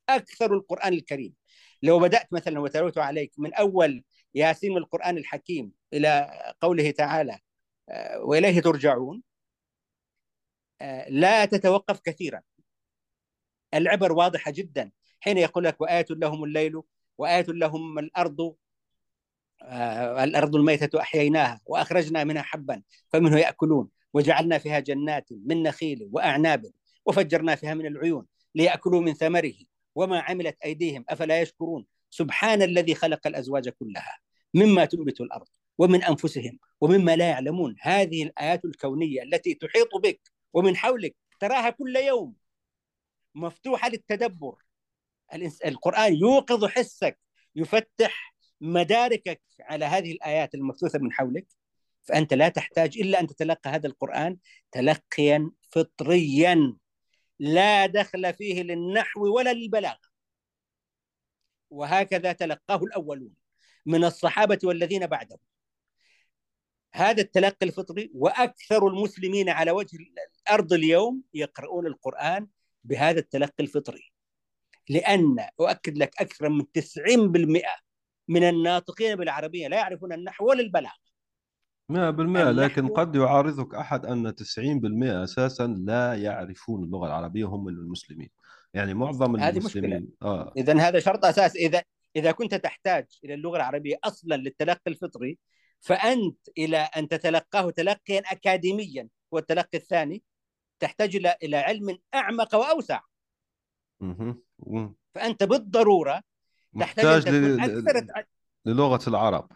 أكثر القرآن الكريم. لو بدأت مثلا وتلوت عليك من أول ياسين من القرآن الحكيم إلى قوله تعالى آه، وإليه ترجعون. آه، لا تتوقف كثيرا. العبر واضحة جدا. حين يقول لك وآية لهم الليل وآية لهم الأرض آه، الأرض الميتة أحييناها وأخرجنا منها حبا فمنه يأكلون. وجعلنا فيها جنات من نخيل وأعناب وفجرنا فيها من العيون ليأكلوا من ثمره. وما عملت أيديهم أفلا يشكرون؟ سبحان الذي خلق الأزواج كلها. مما تنبت الأرض ومن أنفسهم ومما لا يعلمون. هذه الآيات الكونية التي تحيط بك ومن حولك تراها كل يوم مفتوحة للتدبر. القرآن يوقظ حسك يفتح مداركك على هذه الآيات المبثوثة من حولك. فأنت لا تحتاج إلا أن تتلقى هذا القرآن تلقيا فطريا. لا دخل فيه للنحو ولا للبلاغة. وهكذا تلقاه الأولون. من الصحابة والذين بعدهم. هذا التلقي الفطري وأكثر المسلمين على وجه الأرض اليوم يقرؤون القرآن بهذا التلقي الفطري. لأن أؤكد لك أكثر من 90% من الناطقين بالعربية لا يعرفون النحو ولا البلاغة. 100% لكن قد يعارضك أحد أن 90% أساسا لا يعرفون اللغة العربية هم من المسلمين. يعني معظم هذه المسلمين آه. إذا هذا شرط أساس. إذا إذا كنت تحتاج إلى اللغة العربية أصلا للتلقي الفطري فأنت إلى أن تتلقاه تلقيا أكاديميا والتلقي الثاني تحتاج إلى إلى علم أعمق وأوسع. فأنت بالضرورة تحتاج محتاج أن تكون ل- أكثر للغة العرب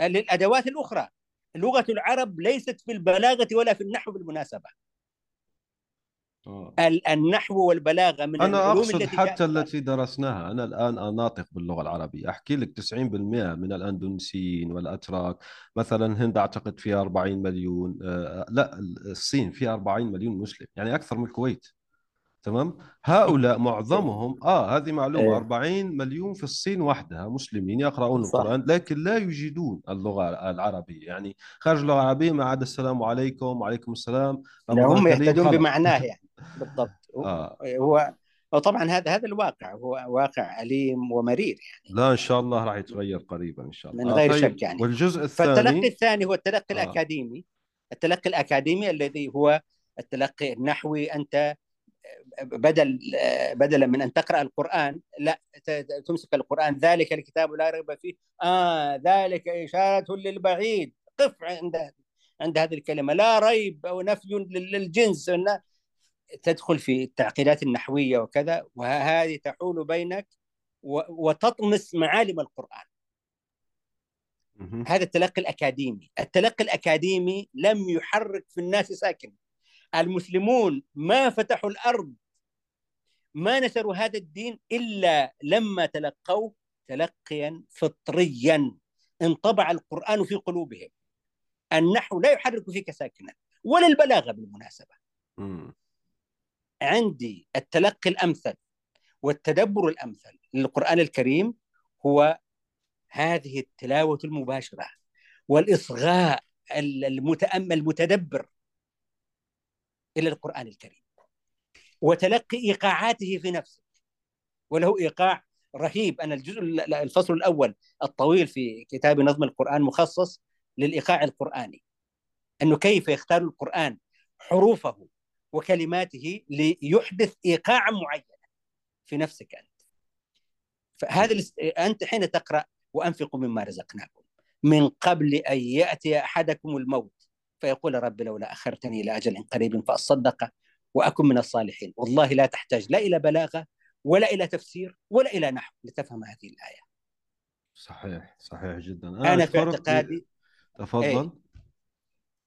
للأدوات الأخرى لغة العرب ليست في البلاغة ولا في النحو بالمناسبة. ال- النحو والبلاغة من أنا العلوم أقصد التي حتى جاءت- التي درسناها. أنا الآن ناطق باللغة العربية. أحكي لك 90% من الأندونيسيين والأتراك. مثلا هند أعتقد فيها 40 مليون آه لا الصين فيها 40 مليون مسلم يعني أكثر من الكويت. تمام هؤلاء معظمهم آه هذه معلومة إيه. 40 مليون في الصين وحدها مسلمين يقرؤون صح. القرآن لكن لا يجيدون اللغة العربية يعني خارج اللغة العربية ما عدا السلام عليكم وعليكم السلام هم خلاص. بمعناه يعني بالضبط آه. هو وطبعا هذا هذا الواقع هو واقع أليم ومرير يعني لا إن شاء الله راح يتغير قريبا إن شاء الله من غير طيب شك يعني. والجزء فالتلقي الثاني الثاني هو التلقي آه. الأكاديمي التلقي الأكاديمي الذي هو التلقي النحوي أنت بدل بدلا من أن تقرأ القرآن لا تمسك القرآن. ذلك الكتاب لا ريب فيه. آه ذلك إشارة للبعيد. قف عند عند هذه الكلمة. لا ريب أو نفي لل- للجنس تدخل في التعقيدات النحوية وكذا وهذه تحول بينك وتطمس معالم القرآن. مهم. هذا التلقي الأكاديمي. التلقي الأكاديمي لم يحرك في الناس ساكن المسلمون ما فتحوا الأرض ما نشروا هذا الدين إلا لما تلقوه تلقيا فطريا. انطبع القرآن في قلوبهم. النحو لا يحرك فيك ساكنا ولا البلاغة بالمناسبة. مم. عندي التلقي الأمثل والتدبر الأمثل للقرآن الكريم هو هذه التلاوة المباشرة والإصغاء المتامل المتدبر. إلى القرآن الكريم. وتلقي إيقاعاته في نفسك وله إيقاع رهيب. أنا الجزء الفصل الأول الطويل في كتاب نظم القرآن مخصص للإيقاع القرآني. أنه كيف يختار القرآن حروفه وكلماته ليحدث ايقاعا معينا في نفسك أنت. فهذا. أنت حين تقرأ وانفقوا مما رزقناكم. من قبل أن يأتي أحدكم الموت. فيقول رب لولا أخرتني إلى أجل قريب فأصدق وأكن من الصالحين والله لا تحتاج لا إلى بلاغة ولا إلى تفسير ولا إلى نحو لتفهم هذه الآية صحيح صحيح جدا أنا في أشكرك. اعتقادي تفضل إيه.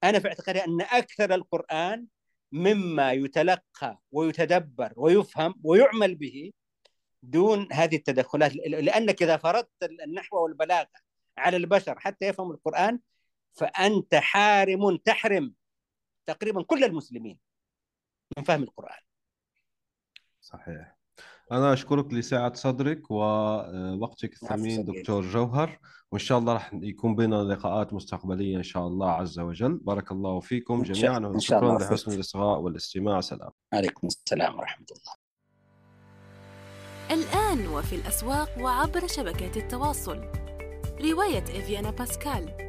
أنا في اعتقادي أن أكثر القرآن مما يتلقى ويتدبر ويفهم ويعمل به دون هذه التدخلات لأنك إذا فرضت النحو والبلاغة على البشر حتى يفهموا القرآن فأنت حارم تحرم تقريبا كل المسلمين من فهم القرآن. صحيح. أنا أشكرك لسعة صدرك ووقتك الثمين صديقي. دكتور جوهر. وإن شاء الله راح يكون بيننا لقاءات مستقبلية إن شاء الله عز وجل. بارك الله فيكم إن شاء- جميعا إن شاء وشكرا الله. لحسن. الإصغاء والاستماع. سلام. عليكم السلام ورحمة الله. الآن وفي الأسواق وعبر شبكات التواصل. رواية إفيانا باسكال.